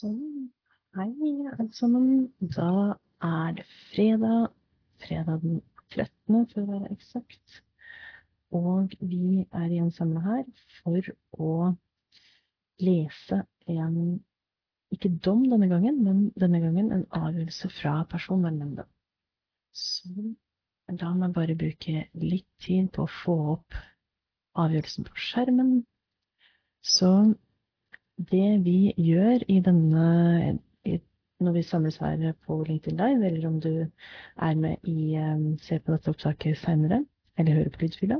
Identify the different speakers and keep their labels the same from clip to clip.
Speaker 1: Sånn. Hei, alle sammen. Da er det fredag. Fredag den 13., for å være eksakt. Og vi er igjen samla her for å lese en ikke dom denne gangen, men denne gangen en avgjørelse fra Personvernnemnda. Så la meg bare bruke litt tid på å få opp avgjørelsen på skjermen. Så det vi gjør i denne når vi samles her på LinkedIn Live, eller om du er med i um, ser på dette opptaket seinere, eller hører på lydfila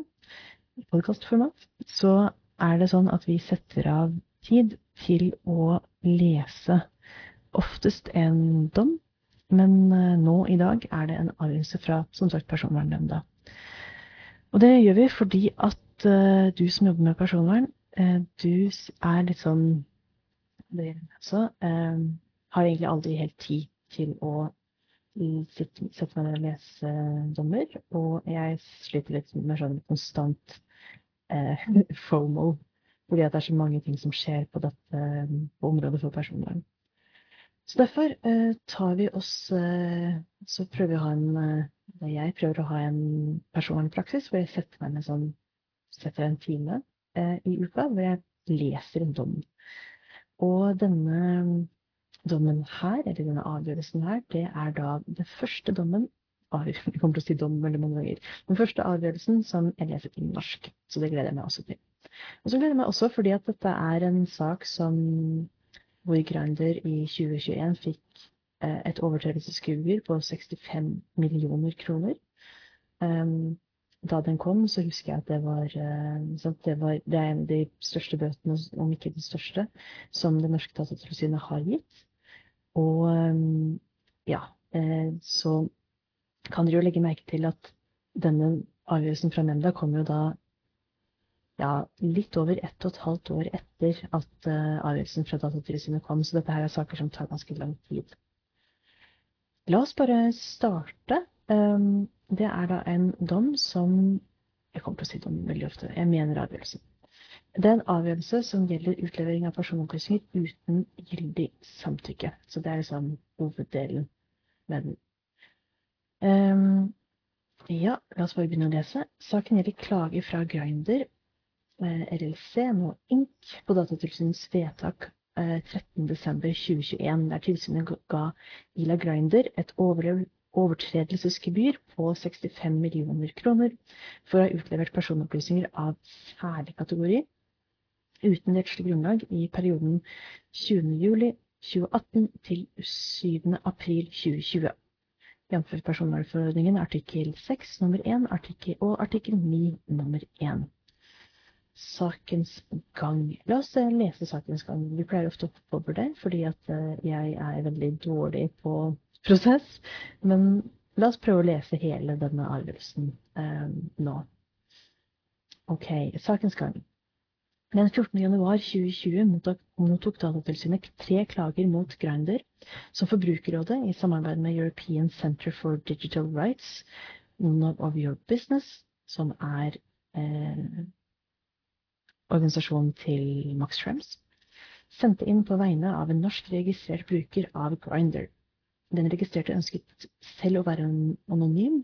Speaker 1: i podkastformat, så er det sånn at vi setter av tid til å lese oftest en dom, men uh, nå i dag er det en avgjørelse fra som sagt Personvernnemnda. Og det gjør vi fordi at uh, du som jobber med personvern, uh, du er litt sånn jeg også. Um, har egentlig aldri helt tid til å sette meg ned og lese dommer. Og jeg sliter litt med sånn konstant eh, FOMO, fordi at det er så mange ting som skjer på dette på området for personvern. Så derfor eh, tar vi oss eh, Så prøver vi å ha en eh, Jeg prøver å ha en personvernpraksis hvor jeg setter meg ned sånn Setter en time eh, i uka hvor jeg leser en dom. Og denne dommen her, eller denne avgjørelsen her, det er da den første dommen Jeg kommer til å si dom veldig mange ganger. Den første avgjørelsen som jeg leser til norsk. Så det gleder jeg meg også til. Og så gleder jeg meg også fordi at dette er en sak som hvor Grinder i 2021 fikk eh, et overtredelsesgebyr på 65 millioner kroner. Um, da den kom, så husker jeg at det var, eh, det, var det er en av de største bøtene, om ikke den største, som det norske datatilsynet har gitt. Og eh, ja, eh, så kan dere jo legge merke til at denne avgjørelsen fra nemnda kom jo da ja, litt over ett og et halvt år etter at avgjørelsen fra Datatilsynet kom, så dette her er saker som tar ganske lang tid. La oss bare starte. Um, det er da en dom som Jeg kommer til å si dom veldig ofte. Jeg mener avgjørelsen. Det er en avgjørelse som gjelder utlevering av personopplysninger uten gyldig samtykke. Så det er liksom hoveddelen med den. Um, ja, la oss bare begynne å lese. Saken gjelder klage fra Grinder, eh, RLC, nå Inc., på Datatilsynets vedtak eh, 13.12.2021, der tilsynet ga Ila Grinder et overlevd overtredelsesgebyr på 65 millioner kroner for å ha utlevert personopplysninger av særlig kategori uten rettslig grunnlag i perioden 20. juli 2018 til 7. april 2020. Jf. personvernforordningen artikkel 6 nummer 1 artikkel, og artikkel 9 nummer 1. Sakens gang. La oss eh, lese sakens gang. Vi pleier ofte å hoppe over det, fordi at eh, jeg er veldig dårlig på prosess. Men la oss prøve å lese hele denne avgjørelsen eh, nå. Ok, sakens gang. Den 14. januar 2020 mottok, mottok Datatilsynet tre klager mot Grinder, som Forbrukerrådet i samarbeid med European Center for Digital Rights, None of Your Business, som er eh, organisasjonen til Max Schrems, sendte inn på vegne av en norsk registrert bruker av Grinder. Den registrerte ønsket selv å være anonym,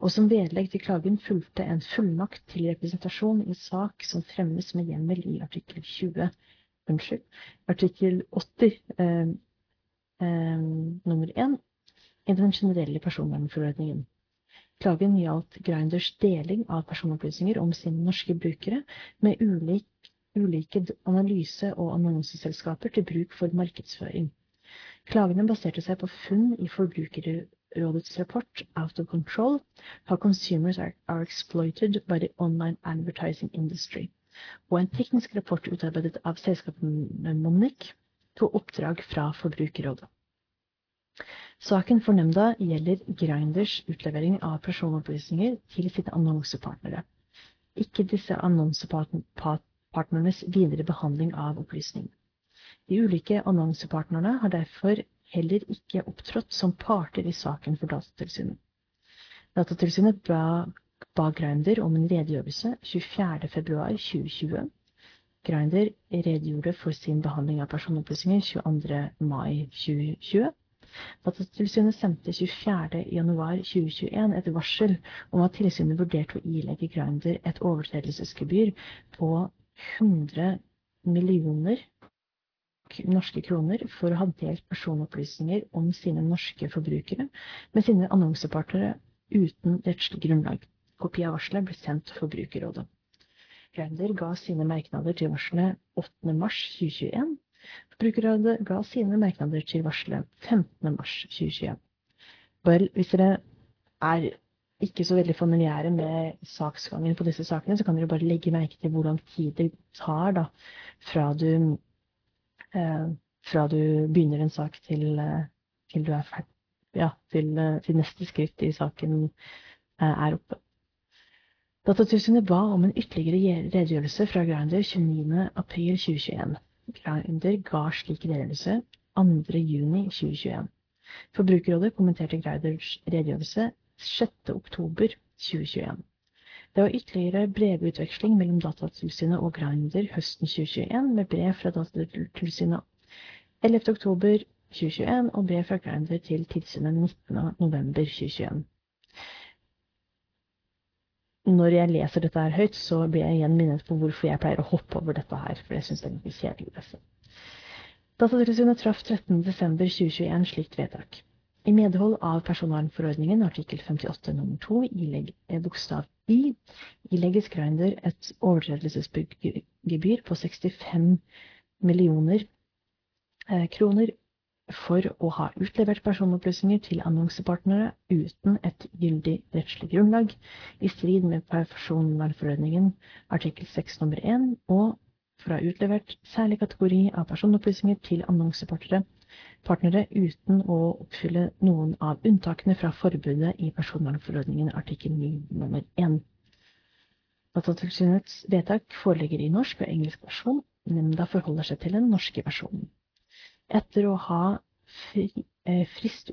Speaker 1: og som vedlegg til klagen fulgte en fullmakt til representasjon i sak som fremmes med hjemmel i artikkel 20 Unnskyld. Artikkel 80 eh, eh, nummer 1 i den generelle personvernforordningen. Klagen gjaldt Grinders deling av personopplysninger om sine norske brukere med ulik, ulike analyse- og annonseselskaper til bruk for markedsføring. Klagene baserte seg på funn i Forbrukerrådets rapport Out of Control How Consumers are, Exploited by the Online Advertising Industry og en teknisk rapport utarbeidet av selskapet Monic på oppdrag fra Forbrukerrådet. Saken for nemnda gjelder Grinders utlevering av personopplysninger til sine annonsepartnere, ikke disse annonsepartnernes videre behandling av opplysningene. De ulike annonsepartnerne har derfor heller ikke opptrådt som parter i saken for Datatilsynet. Datatilsynet ba, ba Grinder om en redegjørelse 24.2.2020. Grinder redegjorde for sin behandling av personopplysninger 22. mai 2020. Datatilsynet sendte 24. januar 2021 et varsel om at tilsynet vurderte å ilegge Grinder et overtredelsesgebyr på 100 millioner norske kroner for å ha delt personopplysninger om sine norske forbrukere med sine annonsepartnere uten rettslig grunnlag. Kopi av varselet ble sendt til Forbrukerrådet. Grindr ga sine merknader til varselet 8. mars 2021. Forbrukerrådet ga sine merknader til varselet 15. mars 2021. Bare hvis dere er ikke så veldig familiære med saksgangen på disse sakene, så kan dere bare legge merke til hvor lang tid det tar da, fra du fra du begynner en sak til, eh, til du er ferdig. Ja, til, eh, til, neste skritt i saken er oppe. Datatilsynet ba om en ytterligere redegjørelse fra Grinder 29. april 2021. Grinder ga slik redegjørelse 2. juni 2021. Forbrukerrådet kommenterte Grinders redegjørelse 6. oktober 2021. Det var ytterligere brevutveksling mellom Datatilsynet og Grinder høsten 2021, med brev fra Datatilsynet 11. oktober 2021 og brev fra Grinder til tilsynet 19. november 2021. Når jeg leser dette her høyt, så blir jeg igjen minnet på hvorfor jeg pleier å hoppe over dette her, for jeg syns det er kjedelig å lese. Datatilsynet traff 13.12.2021 slikt vedtak. I medhold av personvernforordningen artikkel 58 nummer 2 ilegg bokstav i ilegges Grinder et overtredelsesgebyr på 65 millioner eh, kroner for å ha utlevert personopplysninger til annonsepartnere uten et gyldig rettslig grunnlag, i strid med personvernforordningen artikkel 6 nummer 1, og for å ha utlevert særlig kategori av personopplysninger til annonsepartnere partnere uten å oppfylle noen av unntakene fra forbudet i personvernforordningen artikkel 9 nummer 1. Datatilsynets vedtak foreligger i norsk og engelsk versjon. Nemnda forholder seg til den norske versjonen. Etter å ha fri, eh, frist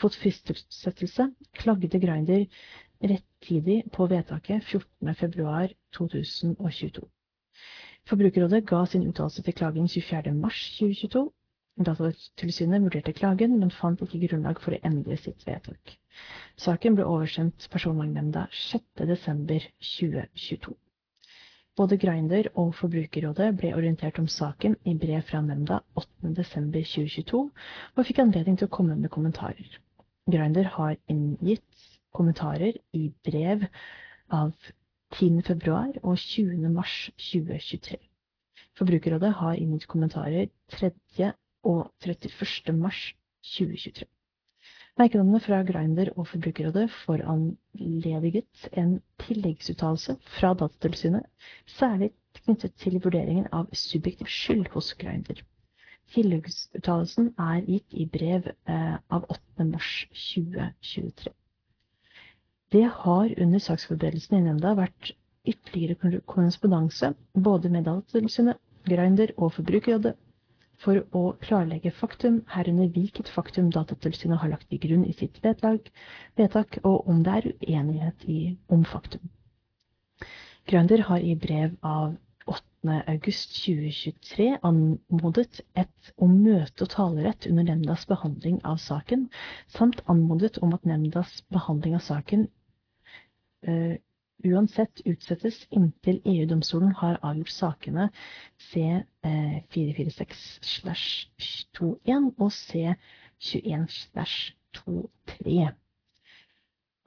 Speaker 1: fått fristutsettelse klagde Grinder rettidig på vedtaket 14.2.2022. Forbrukerrådet ga sin uttalelse til klagen 24.3.2022, Datatilsynet vurderte klagen, men fant ikke grunnlag for å endre sitt vedtak. Saken ble oversendt Personvernnemnda 6.12.2022. Både Grinder og Forbrukerrådet ble orientert om saken i brev fra nemnda 8.12.2022, og fikk anledning til å komme med kommentarer. Grinder har inngitt kommentarer i brev av 10.2. og 20.3.2023. Forbrukerrådet har inngitt kommentarer 3 og 31. mars 2023. Merknadene fra Grinder og Forbrukerrådet foranlediget en tilleggsuttalelse fra Datatilsynet, særlig knyttet til vurderingen av subjektiv skyld hos Grinder. Tilleggsuttalelsen er gitt i brev eh, av 8. mars 2023. Det har under saksforberedelsen i nemnda vært ytterligere korrespondanse både med Datatilsynet, Grinder og Forbrukerrådet for å klarlegge faktum, herunder hvilket faktum Datatilsynet har lagt til grunn i sitt vedlag, vedtak, og om det er uenighet i, om faktum. Grønder har i brev av 8. august 2023 anmodet et om møte og talerett under nemndas behandling av saken, samt anmodet om at nemndas behandling av saken uh, uansett utsettes inntil EU-domstolen har avgjort sakene C446-21 og C21-23.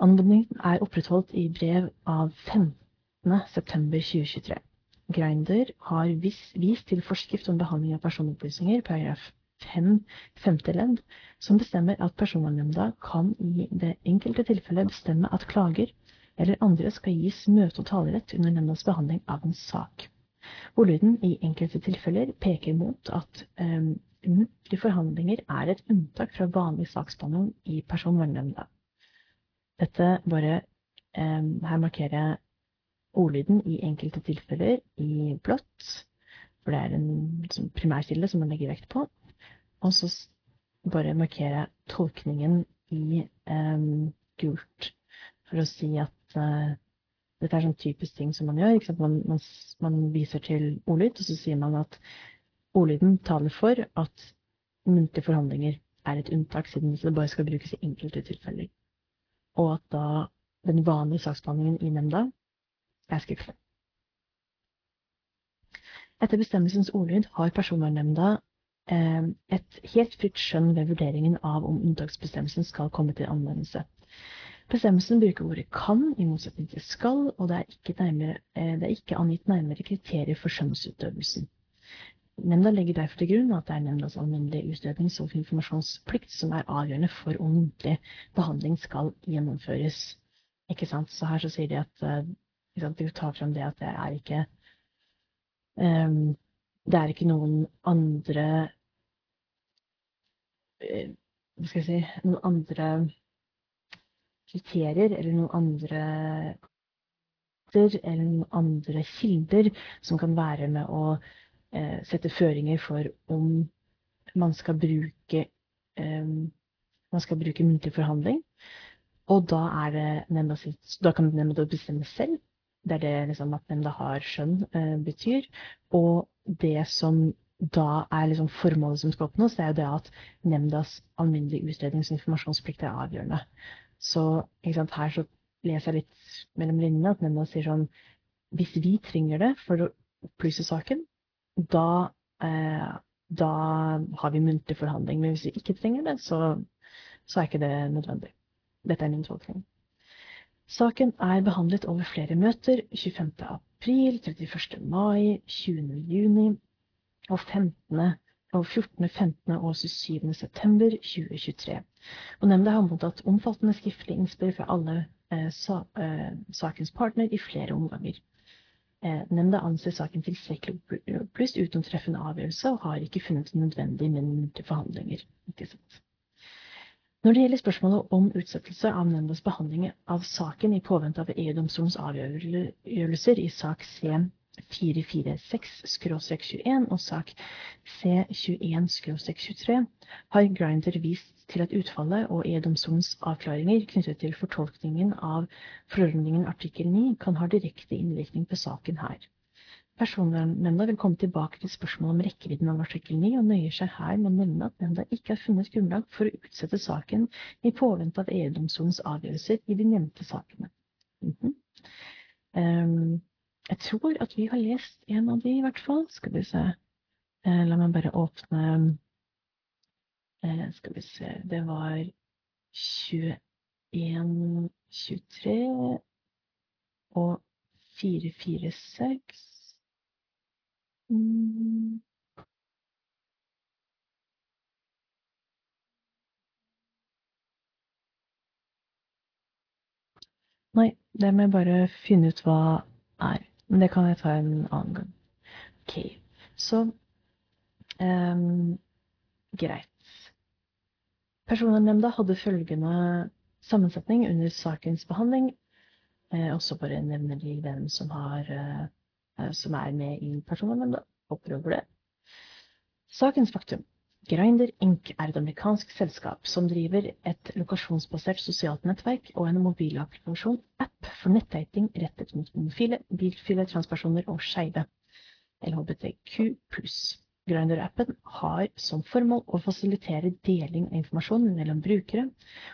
Speaker 1: Anmodningen er opprettholdt i brev av 15.9.2023. Grinder har vist til forskrift om behandling av personopplysninger, paragraf 5 femte ledd, som bestemmer at Personvernnemnda kan i det enkelte tilfellet bestemme at klager eller andre skal gis møte- og talerett under nemndas behandling av en sak. Ordlyden i enkelte tilfeller peker mot at um, muntlige forhandlinger er et unntak fra vanlig saksbehandling i Personvernnemnda. Dette bare um, Her markerer jeg ordlyden i enkelte tilfeller i blått, for det er en primærkilde som man legger vekt på. Og så bare jeg tolkningen i um, gult for å si at dette er sånn typisk ting som man gjør. Man, man, man viser til ordlyd, og så sier man at ordlyden taler for at muntlige forhandlinger er et unntak, siden det bare skal brukes i enkelte tilfeller. Og at da den vanlige saksbehandlingen i nemnda er skriftlig. Etter bestemmelsens ordlyd har Personvernnemnda eh, et helt fritt skjønn ved vurderingen av om unntaksbestemmelsen skal komme til anvendelse. Bestemmelsen bruker ordet kan i motsetning til skal, og det er nærmere, eh, det er ikke angitt nærmere kriterier for skjønnsutøvelsen. Nemnda legger derfor til grunn at det er nemndas alminnelige utrednings- og informasjonsplikt som er avgjørende for om muntlig behandling skal gjennomføres. Ikke sant? Så her så sier de at sant, de tar frem det at det er ikke Um, det er ikke noen andre uh, Hva skal jeg si Noen andre kriterier eller noen andre eller noen andre kilder som kan være med å eh, sette føringer for om man skal bruke eh, man skal bruke muntlig forhandling. Og da, nemnda da kan nemnda bestemme selv det er det liksom, at nemnda har skjønn eh, betyr. Og det som da er liksom formålet som skal oppnås, det er jo det at nemndas alminnelige utrednings- og informasjonsplikt er avgjørende. Så sant, her så leser jeg litt mellom linjene at nemnda sier sånn Hvis vi trenger det for å opplyse saken, da, eh, da har vi muntlig forhandling. Men hvis vi ikke trenger det, så, så er ikke det nødvendig. Dette er min tolkning. Saken er behandlet over flere møter 25. april, 31. mai, 20. juni og 15. og 14., 15. og 27. september 2023. Og Nemnda har mottatt omfattende skriftlige innspill fra alle eh, sa, eh, sakens partner i flere omganger. Eh, nemnda anser saken tilstrekkelig opplyst uten treffende avgjørelse, og har ikke funnet det nødvendig med muntlige forhandlinger. Ikke sant? Når det gjelder spørsmålet om utsettelse av nemndas behandling av saken i påvente av EU-domstolens avgjørelser i sak C446-21 og sak C21-23, har Grinder vist til at utfallet og EU-domstolens avklaringer knyttet til fortolkningen av forordningen artikkel 9 kan ha direkte innvirkning på saken her. Personvernnemnda vil komme tilbake til spørsmålet om rekkevidden av artikkel 9, og nøyer seg her med å nevne at nemnda ikke har funnet grunnlag for å utsette saken i påvente av EU-domstolens avgjørelser i de nevnte sakene. Mm -hmm. um, jeg tror at vi har lest en av de i hvert fall. Skal vi se. Uh, la meg bare åpne uh, Skal vi se Det var 21, 23 og 446. Mm. Nei, det må jeg bare finne ut hva er. Men det kan jeg ta en annen gang. Ok, så um, Greit. Personvernnemnda hadde følgende sammensetning under sakens behandling. Eh, også bare nevner de hvem som har eh, Eh, som er med i Personvernnemnda. Hopper over det. Sakens faktum. Grinder Inc. er et amerikansk selskap som driver et lokasjonsbasert sosialt nettverk og en mobilapplikasjon, app, for nettdating rettet mot homofile, bilfile, transpersoner og skeive. LHBTQ Grinder-appen har som formål å fasilitere deling av informasjon mellom brukere,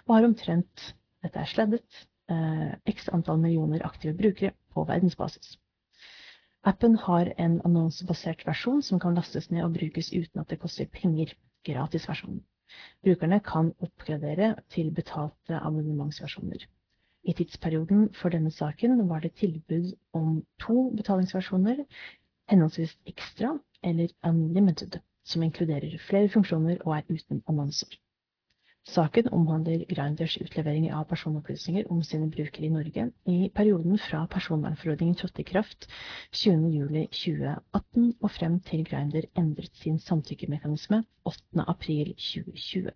Speaker 1: og har omtrent, dette er sleddet, eh, x antall millioner aktive brukere på verdensbasis. Appen har en annonsebasert versjon som kan lastes ned og brukes uten at det koster penger. Gratisversjonen. Brukerne kan oppgradere til betalte abonnementsversjoner. I tidsperioden for denne saken var det tilbud om to betalingsversjoner, henholdsvis ekstra eller unlimited, som inkluderer flere funksjoner og er uten annonser. Saken omhandler Grinders utlevering av personopplysninger om sine brukere i Norge i perioden fra personvernforordningen trådte i kraft 20.07.2018 og frem til Grinder endret sin samtykkemekanisme 8.4.2020.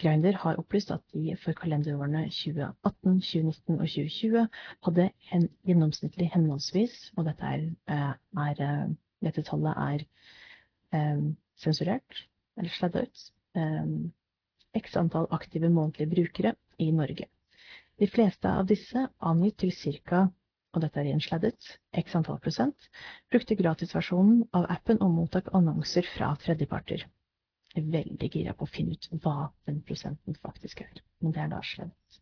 Speaker 1: Grinder har opplyst at de for kalenderårene 2018, 2019 og 2020 hadde en gjennomsnittlig henholdsvis, og dette, er, eh, er, eh, dette tallet er um, sensurert eller sladda ut, um, x antall aktive månedlige brukere i Norge. De fleste av disse angitt til ca. og dette er gjensladdet, x antall prosent, brukte gratisversjonen av appen og mottok annonser fra tredjeparter. Jeg er veldig gira på å finne ut hva den prosenten faktisk er, men det er da sladdet.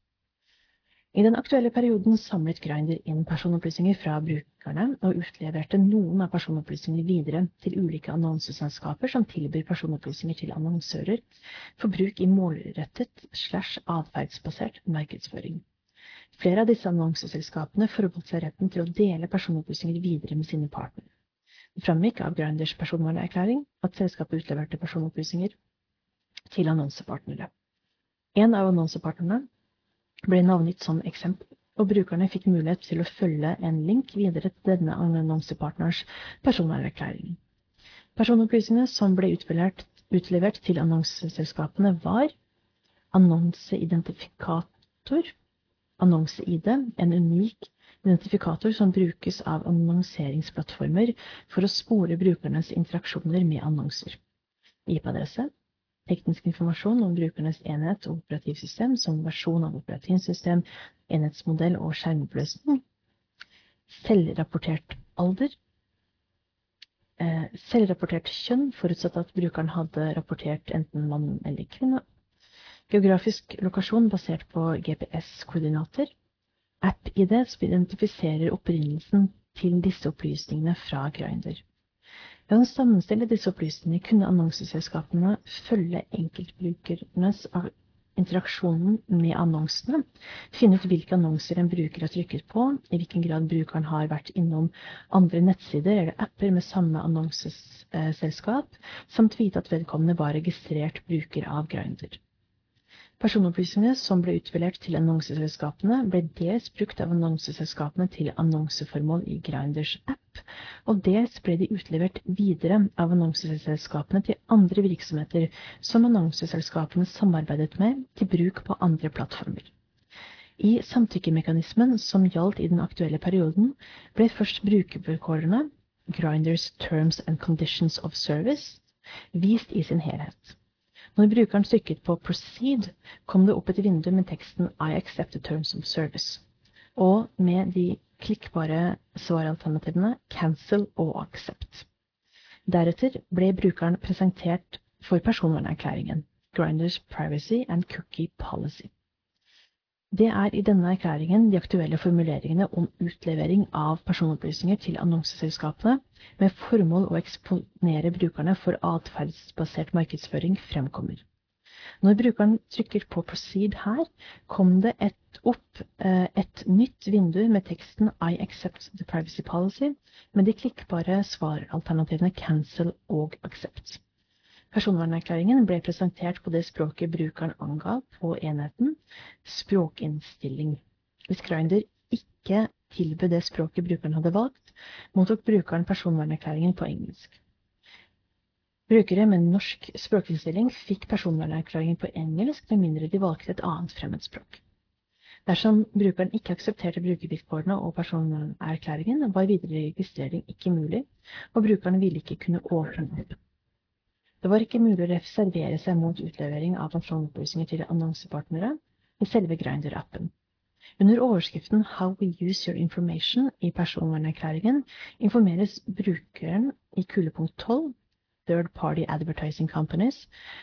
Speaker 1: I den aktuelle perioden samlet Grindr inn personopplysninger fra brukerne og utleverte noen av personopplysningene videre til ulike annonseselskaper som tilbyr personopplysninger til annonsører for bruk i målrettet slash atferdsbasert markedsføring. Flere av disse annonseselskapene forbeholdt seg retten til å dele personopplysninger videre med sine partnere. Det framgikk av Grinders personvernerklæring at selskapet utleverte personopplysninger til annonsepartnere. En av annonsepartnerne ble navngitt som eksempel, og brukerne fikk mulighet til å følge en link videre til denne annonsepartners personvernerklæring. Personopplysningene som ble utlevert til annonseselskapene, var annonseidentifikator, annonse-ID, en unik identifikator som brukes av annonseringsplattformer for å spore brukernes interaksjoner med annonser. IP-adresse, teknisk informasjon om brukernes enhet og operativsystem som versjon av operativsystem, enhetsmodell og skjermoppløsning, selvrapportert alder, eh, selvrapportert kjønn, forutsatt at brukeren hadde rapportert enten mann eller kvinne, geografisk lokasjon basert på GPS-koordinater, app-ID som identifiserer opprinnelsen til disse opplysningene fra Grindr. Ved å sammenstille disse opplysningene kunne annonseselskapene følge enkeltbrukernes interaksjonen med annonsene, finne ut hvilke annonser en bruker har trykket på, i hvilken grad brukeren har vært innom andre nettsider eller apper med samme annonseselskap, samt vite at vedkommende var registrert bruker av Grindr. Personopplysningene som ble utlevert til annonseselskapene, ble dels brukt av annonseselskapene til annonseformål i Grinders app, og dels ble de utlevert videre av annonseselskapene til andre virksomheter som annonseselskapene samarbeidet med til bruk på andre plattformer. I samtykkemekanismen som gjaldt i den aktuelle perioden, ble først brukervilkårene, Grinders Terms and Conditions of Service, vist i sin helhet. Når brukeren trykket på 'Proceed', kom det opp et vindu med teksten 'I accept the terms of service', og med de klikkbare svaralternativene 'Cancel' og 'Accept'. Deretter ble brukeren presentert for personvernerklæringen, Grinders Privacy and Cookie Policy. Det er i denne erklæringen de aktuelle formuleringene om utlevering av personopplysninger til annonseselskapene med formål å eksponere brukerne for atferdsbasert markedsføring fremkommer. Når brukeren trykker på 'proceed' her, kom det et opp eh, et nytt vindu med teksten 'I accept the privacy policy' med de klikkbare svaralternativene 'cancel' og 'accept'. Personvernerklæringen ble presentert på det språket brukeren angav på enheten, språkinnstilling. Hvis Grinder ikke tilbød det språket brukeren hadde valgt, mottok brukeren personvernerklæringen på engelsk. Brukere med norsk språkinnstilling fikk personvernerklæringen på engelsk med mindre de valgte et annet fremmedspråk. Dersom brukeren ikke aksepterte brukervilkårene og personerklæringen, var videre registrering ikke mulig, og brukeren ville ikke kunne åpne opp. Det var ikke mulig å reservere seg mot utlevering av personopplysninger til annonsepartnere i selve Grindr-appen. Under overskriften How we use your information i personvernerklæringen informeres brukeren i kulepunkt 12 Third Party Advertising Companies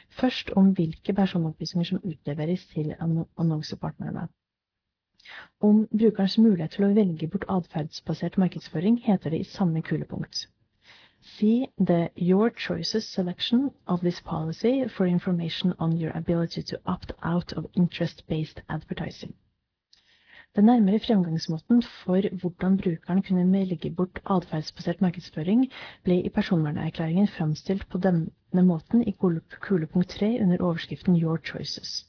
Speaker 1: først om hvilke personopplysninger som utleveres til annonsepartnerne. Om brukerens mulighet til å velge bort atferdsbasert markedsføring heter det i samme kulepunkt. See the Your Choices selection of this policy for information on your ability to opt out of interest-based advertising. Den nærmere fremgangsmåten for hvordan brukeren kunne velge bort atferdsbasert markedsføring, ble i personvernerklæringen framstilt på denne måten i kulepunkt 3 under overskriften Your Choices.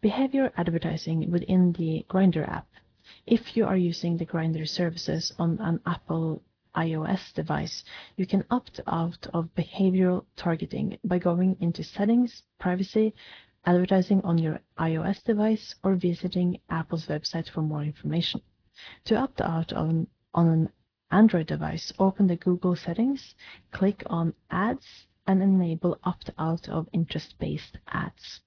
Speaker 1: Behavior advertising within the Grinder app. If you are using the Grinder services on an Apple iOS device, you can opt out of behavioral targeting by going into Settings, Privacy, Advertising on your iOS device, or visiting Apple's website for more information. To opt out on, on an Android device, open the Google settings, click on Ads, and enable opt out of interest-based ads.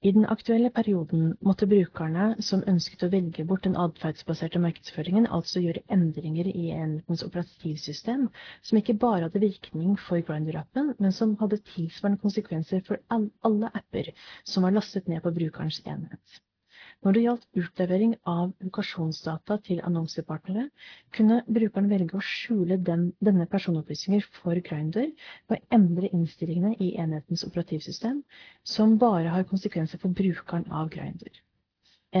Speaker 1: I den aktuelle perioden måtte brukerne som ønsket å velge bort den atferdsbaserte markedsføringen, altså gjøre endringer i enhetens operativsystem som ikke bare hadde virkning for Grindr-appen, men som hadde tilsvarende konsekvenser for alle apper som var lastet ned på brukerens enhet. Når det gjaldt utlevering av lokasjonsdata til annonsepartnere, kunne brukeren velge å skjule den, denne personopplysninger for Grindr ved å endre innstillingene i enhetens operativsystem, som bare har konsekvenser for brukeren av Grindr.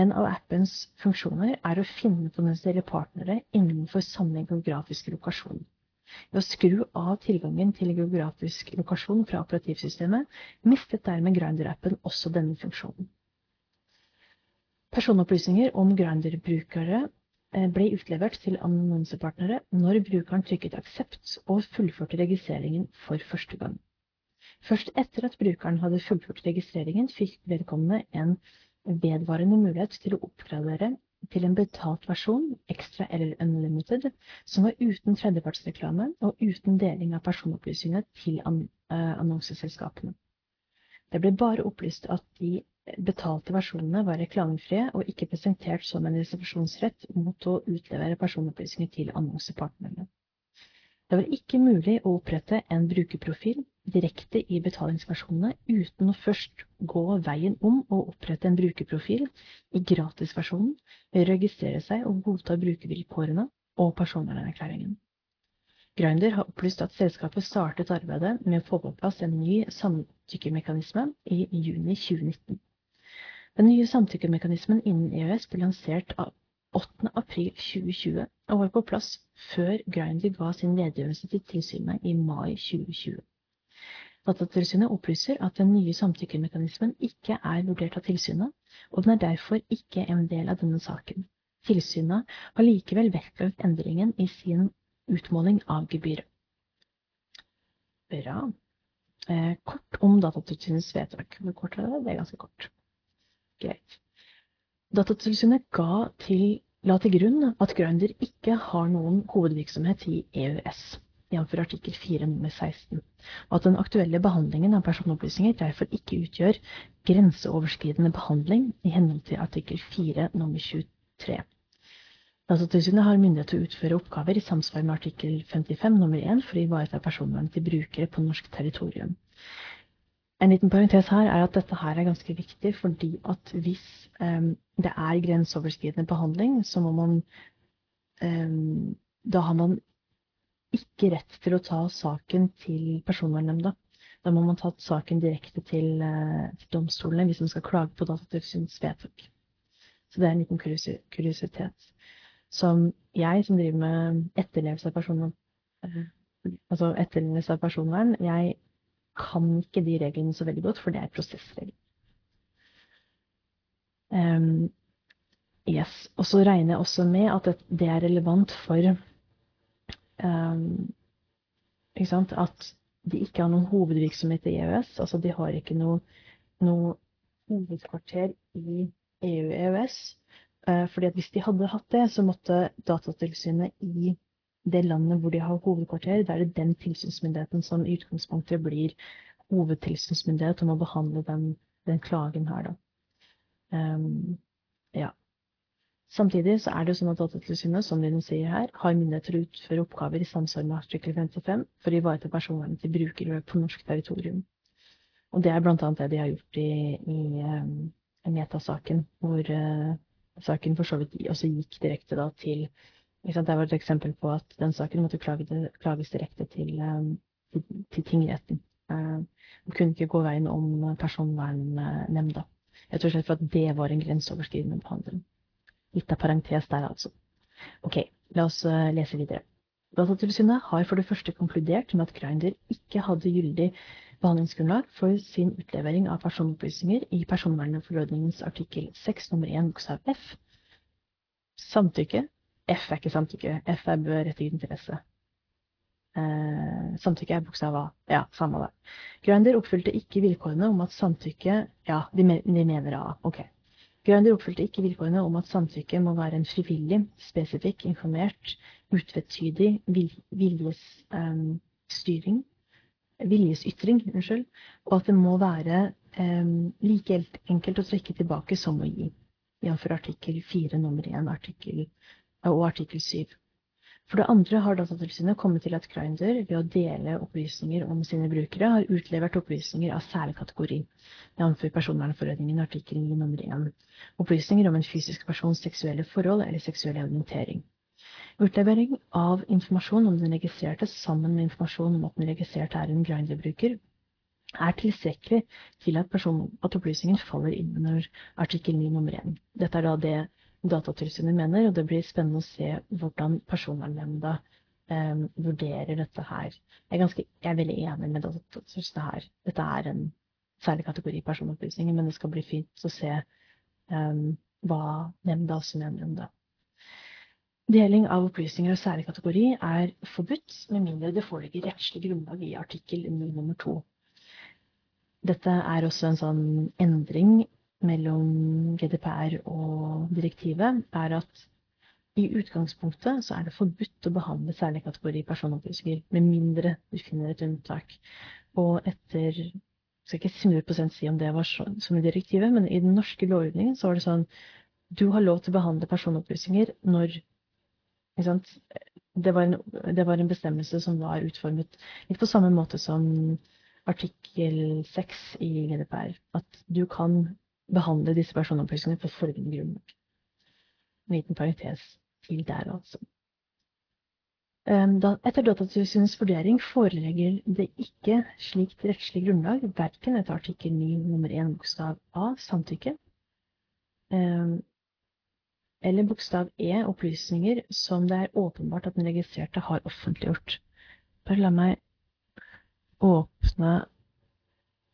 Speaker 1: En av appens funksjoner er å finne potensielle partnere innenfor samme geografiske lokasjon. Ved å skru av tilgangen til geografisk lokasjon fra operativsystemet, mistet dermed Grindr-appen også denne funksjonen. Personopplysninger om Grindr-brukere eh, ble utlevert til annonsepartnere når brukeren trykket aksept og fullførte registreringen for første gang. Først etter at brukeren hadde fullført registreringen, fikk vedkommende en vedvarende mulighet til å oppgradere til en betalt versjon, ekstra eller unlimited, som var uten tredjepartsreklame og uten deling av personopplysningene til eh, annonseselskapene. Det ble bare opplyst at de betalte versjonene var reklamefrie og ikke presentert som en reservasjonsrett mot å utlevere personopplysninger til annonsepartnerne. Det var ikke mulig å opprette en brukerprofil direkte i betalingsversjonene uten å først gå veien om å opprette en brukerprofil i gratisversjonen registrere seg og godta brukervilkårene og personvernerklæringen. Grindr har opplyst at selskapet startet arbeidet med å få på plass en ny samtykkemekanisme i juni 2019. Den nye samtykkemekanismen innen EØS ble lansert av 8. april 2020 og var på plass før Grindr ga sin redegjørelse til tilsynet i mai 2020. Datatilsynet opplyser at den nye samtykkemekanismen ikke er vurdert av tilsynet, og den er derfor ikke en del av denne saken. Tilsynet har likevel vektlagt endringen i sin utmåling av gebyret. Bra. Eh, kort om Datatilsynets vedtak. Hvor kort er det? Det er ganske kort. Greit. Datatilsynet ga til, la til grunn at Grinder ikke har noen hovedvirksomhet i EØS, jf. artikkel 4 nummer 16, og at den aktuelle behandlingen av personopplysninger derfor ikke utgjør grenseoverskridende behandling i henhold til artikkel 4 nummer 23. Datatilsynet har myndighet til å utføre oppgaver i samsvar med artikkel 55 nummer 1 for å ivareta personvernet til brukere på norsk territorium. En liten parentes her er at dette her er ganske viktig, fordi at hvis um, det er grenseoverskridende behandling, så må man um, Da har man ikke rett til å ta saken til Personvernnemnda. Da må man ta saken direkte til, uh, til domstolene hvis man skal klage på Datatilsynets vedtak. Så det er en liten kuriositet. Som jeg, som driver med etterlevelse av personvern, uh, altså etterlevelse av personvern, jeg kan ikke de reglene så veldig godt, for det er prosessregler. Um, yes. Og så regner jeg også med at det er relevant for um, ikke sant, at de ikke har noen hovedvirksomhet i EØS. Altså de har ikke noe, noe hovedkvarter i EU-EØS. Uh, fordi at hvis de hadde hatt det, så måtte Datatilsynet i det landet hvor de har hovedkvarter, da er det den tilsynsmyndigheten som i utgangspunktet blir hovedtilsynsmyndighet om å behandle den, den klagen her, da. Um, ja. Samtidig så er det sånn at Datatilsynet, som de sier her, har myndighet til å utføre oppgaver i samsvar med artikkel 55 for å ivareta personvernet til brukere på norsk territorium. Og det er annet det de har gjort i, i um, Meta-saken, hvor uh, saken for så vidt også gikk direkte da til det var et eksempel på at den saken måtte klages direkte til, um, til, til tingretten. Man uh, kunne ikke gå veien om personvernnemnda. Rett og slett for at det var en grenseoverskridende behandling. Litt av parentes der, altså. Ok, la oss uh, lese videre. Datatilsynet har for det første konkludert med at Grinder ikke hadde gyldig behandlingsgrunnlag for sin utlevering av personopplysninger i personvernforordningens artikkel 6 nummer 1 bokstav F. Samtykke F er ikke samtykke. F er berettiget interesse. Eh, samtykke er bokstav A. Ja, samme det. Grønder oppfylte ikke vilkårene om at samtykke Ja, de, mener A. Ok. Grønder oppfylte ikke vilkårene om at samtykke må være en frivillig, spesifikk, informert, utvetydig viljesstyring, viljesytring, unnskyld, og at det må være eh, like enkelt å trekke tilbake som å gi, jf. artikkel 4 nummer 1 artikkel, og artikkel 7. For det andre har Datatilsynet kommet til at Grindr ved å dele opplysninger om sine brukere har utlevert opplysninger av særlig kategori, jf. personvernforordningen artikkel 9 nummer 1. Opplysninger om en fysisk persons seksuelle forhold eller seksuelle orientering. Utlevering av informasjon om den registrerte sammen med informasjon om at den registrerte er en Grindr-bruker, er tilstrekkelig til at, at opplysningen faller inn under artikkel 9 nummer 1. Dette er da det Datatilsynet mener, og det blir spennende å se hvordan Personvernnemnda eh, vurderer dette her. Jeg er, ganske, jeg er veldig enig med Datatilsynet her. Dette er en særlig kategori personopplysninger, men det skal bli fint å se eh, hva nemnda også mener om det. Deling av opplysninger av særlig kategori er forbudt, med mindre det foreligger rettslig grunnlag i artikkel nummer to. Dette er også en sånn endring mellom GDPR og direktivet, er at i utgangspunktet så er det forbudt å behandle særlig kategori personopplysninger, med mindre du finner et unntak. Og etter jeg skal ikke 100 si om det var sånn som i direktivet, men i den norske lovgivningen så var det sånn du har lov til å behandle personopplysninger når det var, en, det var, en, bestemmelse som var utformet litt på samme måte som artikkel 6 i GDPR. At du kan behandle disse personopplysningene på følgende grunnlag. En liten parentes til der, altså. Ehm, etter Datatilsynets vurdering forelegger det ikke slikt rettslig grunnlag, verken etter artikkel 9 nummer 1 bokstav A, samtykke, ehm, eller bokstav E, opplysninger som det er åpenbart at den registrerte har offentliggjort. Bare la meg åpne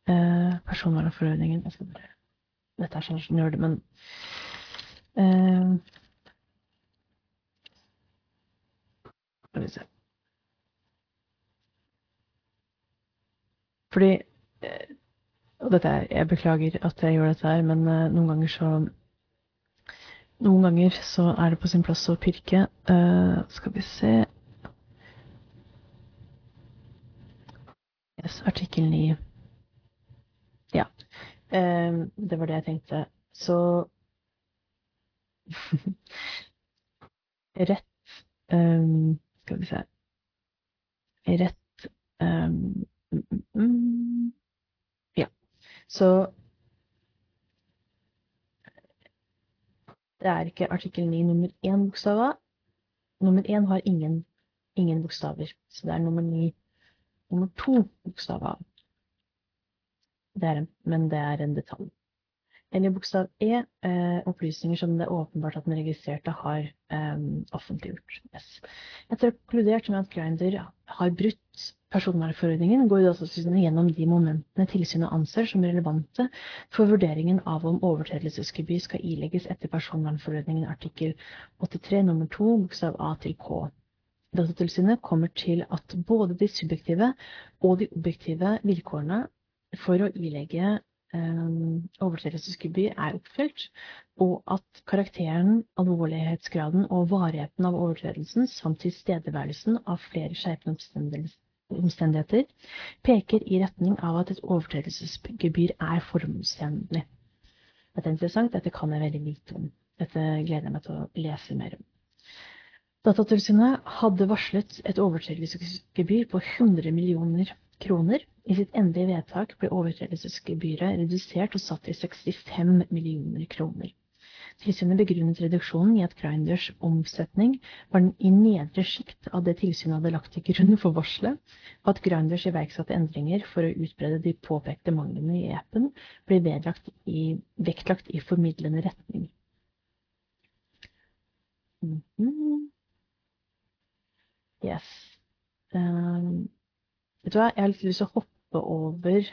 Speaker 1: eh, personvernforordningen. Bare dette er sånn som gjør det, men uh, Skal vi se Fordi uh, Og dette er Jeg beklager at jeg gjør dette her, men eh, noen ganger så Noen ganger så er det på sin plass å pirke. skal vi se Yes, artikkel 9. Ja. Uh, det var det jeg tenkte. Så Rett um, Skal vi se Rett um, mm, Ja. Så det er ikke artikkel 9 nummer 1 bokstav A. Nummer 1 har ingen, ingen bokstaver, så det er nummer 9 nummer 2 bokstav A. Det er, men det er en detalj. Eller bokstav E, eh, opplysninger som det er åpenbart at den registrerte har eh, offentliggjort. Yes. Etter å ha konkludert med at Grinder har brutt personvernforordningen, går Datatilsynet gjennom de momentene tilsynet anser som relevante for vurderingen av om overtredelsesgebyr skal ilegges etter personvernforordningen artikkel 83 nummer 2 bokstav A til K. Datatilsynet kommer til at både de subjektive og de objektive vilkårene for å ilegge um, overtredelsesgebyr er oppfylt, og at karakteren, alvorlighetsgraden og varigheten av overtredelsen samt tilstedeværelsen av flere skjerpende omstendigheter peker i retning av at et overtredelsesgebyr er formålstjenlig. Dette er interessant, dette kan jeg veldig lite om. Dette gleder jeg meg til å lese mer om. Datatilsynet hadde varslet et overtredelsesgebyr på 100 millioner kroner. I sitt endelige vedtak ble overtredelsesgebyret redusert og satt til 65 millioner kroner. Tilsynet begrunnet reduksjonen i at Grinders omsetning var i nedre sjikt av det tilsynet hadde lagt til grunn for varselet, og at Grinders iverksatte endringer for å utbrede de påpekte manglene i appen ble i, vektlagt i formidlende retning. -hmm. Yes. Um, Vet du hva, jeg har litt lyst til å hoppe over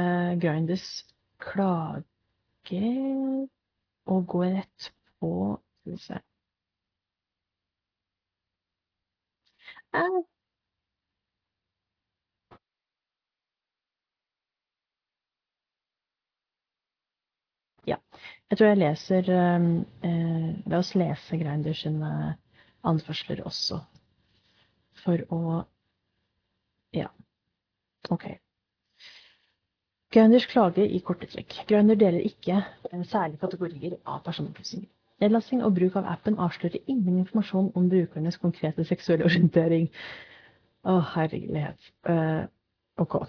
Speaker 1: uh, Grinders klage og gå rett på Skal vi se uh, Ja. Jeg tror jeg leser um, uh, La oss lese Grinders sine anførsler også, for å. OK. Grønners klage i korte trekk. Grinder deler ikke særlige kategorier av personopplysninger. Nedlasting og bruk av appen avslører ingen informasjon om brukernes konkrete seksuelle orientering. Å, herlighet. Uh, ok.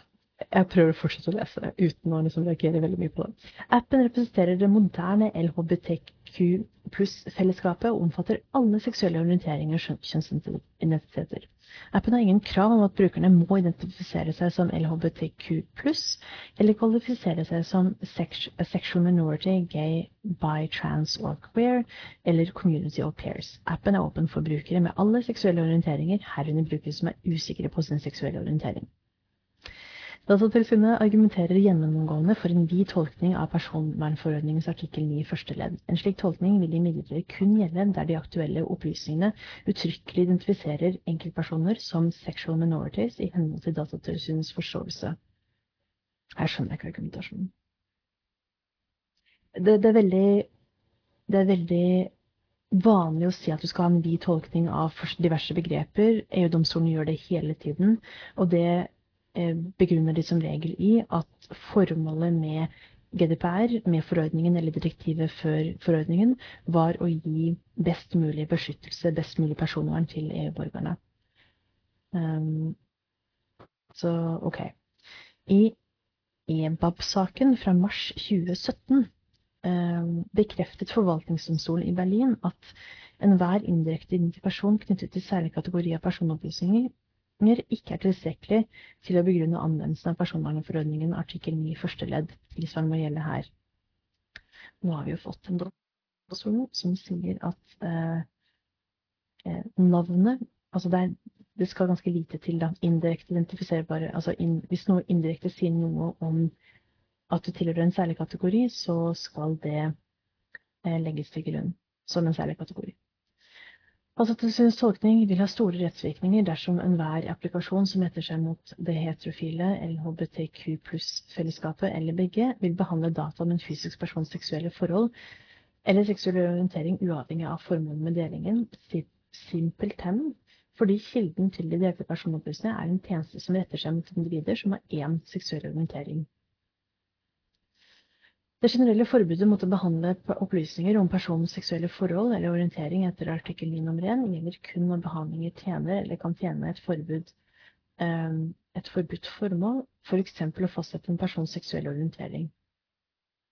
Speaker 1: Jeg prøver å fortsette å lese uten å liksom reagere veldig mye på det. Appen representerer det moderne LHBTQ pluss-fellesskapet og omfatter alle seksuelle orienteringer og kjønnsidentiteter. Appen har ingen krav om at brukerne må identifisere seg som LHBTQ pluss, eller kvalifisere seg som sexual minority, gay, bi, trans or queer, eller community of pairs. Appen er åpen for brukere med alle seksuelle orienteringer, herunder brukere som er usikre på sin seksuelle orientering. Datatilsynet argumenterer gjennomgående for en vid tolkning av personvernforordningens artikkel 9 første ledd. En slik tolkning vil imidlertid kun gjelde der de aktuelle opplysningene uttrykkelig identifiserer enkeltpersoner som sexual minorities i henhold til Datatilsynets forståelse. Her skjønner jeg ikke argumentasjonen. Det, det, er veldig, det er veldig vanlig å si at du skal ha en vid tolkning av diverse begreper. EU-domstolen gjør det hele tiden. Og det begrunner de som regel i at formålet med GDPR, med forordningen eller direktivet før forordningen, var å gi best mulig beskyttelse, best mulig personvern til EU-borgerne. Um, så OK. I EBAB-saken fra mars 2017 um, bekreftet forvaltningsdomstolen i Berlin at enhver indirekte identifikasjon knyttet til særlig kategori av personopplysninger ikke er tilstrekkelig til å begrunne anvendelsen av personvernforordningen artikkel 9 første ledd. Tilsvarende må gjelde her. Nå har vi jo fått en domstol som sier at eh, eh, navnet Altså det, er, det, skal ganske lite til, da. Indirekte identifiserbare altså in, Hvis noe indirekte sier noe om at du tilhører en særlig kategori, så skal det eh, legges til grunn som en særlig kategori. Datatilsynets altså, tolkning vil ha store rettsvirkninger dersom enhver applikasjon som retter seg mot det heterofile LHBTQ pluss-fellesskapet eller begge, vil behandle data om en fysisk persons seksuelle forhold eller seksuell orientering uavhengig av formålet med delingen, simpelthen fordi kilden til de delte personopplysningene er en tjeneste som retter seg mot individer som har én seksuell orientering. Det generelle forbudet mot å behandle opplysninger om personens seksuelle forhold eller orientering etter artikkel 9 nummer 1 gjelder kun når behandlinger tjener eller kan tjene et forbud ehm, et forbudt formål, f.eks. For å fastsette en persons seksuelle orientering.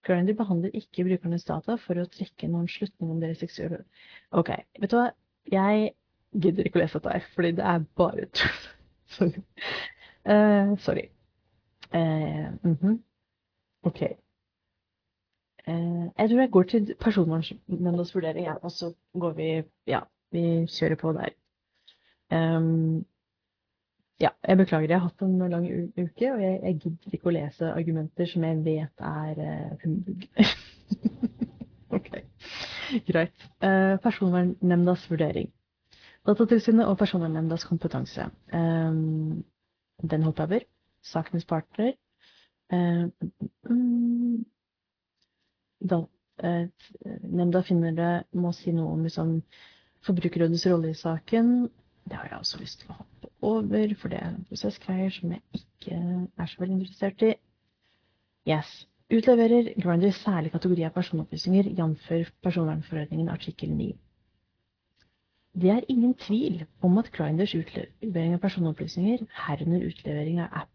Speaker 1: Grindr behandler ikke brukernes data for å trekke noen slutning om deres seksuelle Ok, vet du hva? Jeg gidder ikke å lese dette her, fordi det er bare tull. sorry. Uh, sorry. Uh, mm -hmm. Ok. Eh, jeg tror jeg går til personvernnemndas vurdering, ja, og så går vi Ja, vi kjører på der. Um, ja, jeg beklager. Jeg har hatt en lang uke, og jeg, jeg gidder ikke å lese argumenter som jeg vet er humbug. ok, greit. Personvernnemndas vurdering. Datatilsynet og Personvernnemndas kompetanse. Den hopper over. Sakenes partner. Da, eh, nemnda finner det må si noe om liksom, Forbrukerrådets rolle i saken. Det har jeg også lyst til å hoppe over, for det er en prosessgreier som jeg ikke er så veldig interessert i. Yes. Utleverer Grindr særlig kategori av personopplysninger, jf. personvernforordningen artikkel 9. Det er ingen tvil om at Grinders utlevering av personopplysninger, herunder utlevering av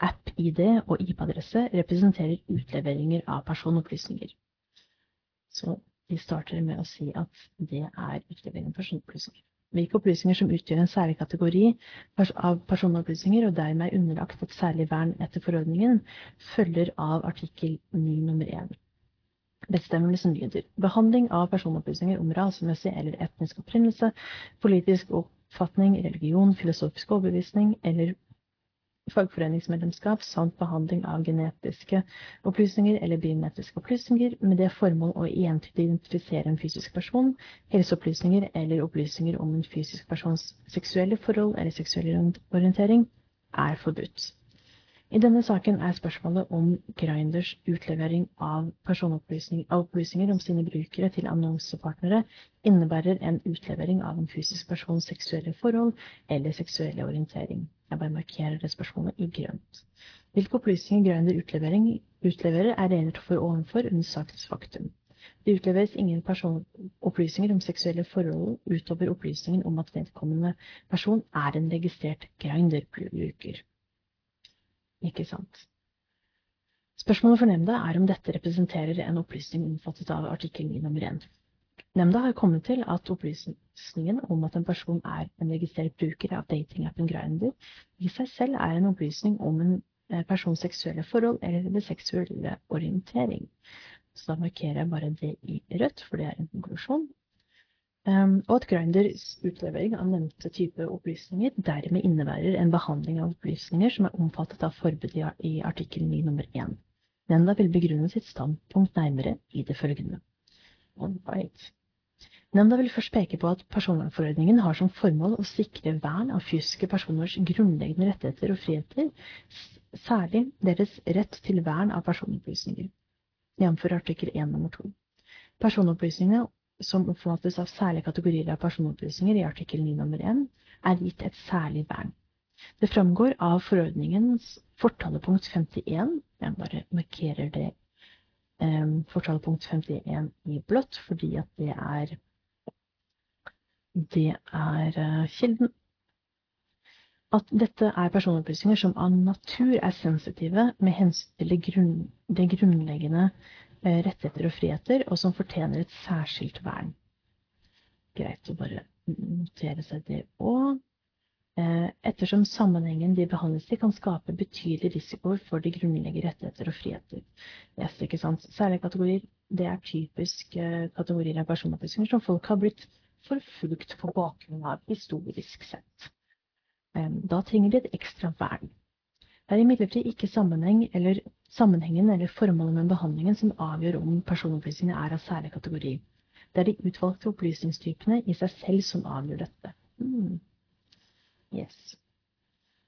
Speaker 1: app-ID og IP-adresse, representerer utleveringer av personopplysninger. Så vi starter med å si at det er utlevering av personopplysninger. Hvilke opplysninger som utgjør en særlig kategori av personopplysninger og dermed er underlagt et særlig vern etter forordningen, følger av artikkel 9 nummer 1. Bestemmelsen lyder behandling av personopplysninger om rasemessig eller etnisk opprinnelse, politisk oppfatning, religion, filosofisk overbevisning eller fagforeningsmedlemskap samt behandling av genetiske opplysninger eller biometriske opplysninger med det formål å entydig identifisere en fysisk person, helseopplysninger eller opplysninger om en fysisk persons seksuelle forhold eller seksuell orientering, er forbudt. I denne saken er spørsmålet om Grinders utlevering av personopplysninger opplysninger om sine brukere til annonsepartnere innebærer en utlevering av en fysisk persons seksuelle forhold eller seksuelle orientering. Jeg bare markerer det spørsmålet i grønt. Hvilke opplysninger grønner utleverer, er redegjort for ovenfor under sakens faktum. Det utleveres ingen opplysninger om seksuelle forhold utover opplysningen om at vedkommende person er en registrert Grindr-bruker. Ikke sant. Spørsmålet for nemnda er om dette representerer en opplysning omfattet av artikkel 9 nummer 1. Nemnda har kommet til at opplysningen om at en person er en registrert bruker av datingappen Grindr, i seg selv er en opplysning om en eh, persons seksuelle forhold eller seksuelle orientering. Så da markerer jeg bare det i rødt, for det er en konklusjon. Um, og at Grinders utlevering av nevnte type opplysninger dermed innebærer en behandling av opplysninger som er omfattet av forbudet i artikkel 9 nummer 1. Nemnda vil begrunne sitt standpunkt nærmere i det følgende. Nemnda vil først peke på at personvernforordningen har som formål å sikre vern av fysiske personers grunnleggende rettigheter og friheter, særlig deres rett til vern av personopplysninger, jf. artikkel 1 nr. 2. Personopplysningene som oppfattes av særlige kategorier av personopplysninger i artikkel 9 nr. 1, er gitt et særlig vern. Det framgår av forordningens fortalepunkt 51, jeg bare markerer det fortalepunkt 51 i blått, fordi at det er det er uh, kilden. At dette er personopplysninger som av natur er sensitive med hensyn til det, grunn, det grunnleggende uh, rettigheter og friheter, og som fortjener et særskilt vern. Greit å bare notere seg det òg. Eh, ettersom sammenhengen de behandles i kan skape betydelig risiko for de grunnleggende rettigheter og friheter. Yes, ikke sant? Særlige kategorier det er typisk eh, kategorier av personopplysninger som folk har blitt forfulgt på bakgrunn av historisk sett. Eh, da trenger de et ekstra vern. Det er imidlertid ikke sammenheng eller, sammenhengen eller formålet med behandlingen som avgjør om personopplysningene er av særlig kategori. Det er de utvalgte opplysningstypene i seg selv som avgjør dette. Hmm. Yes.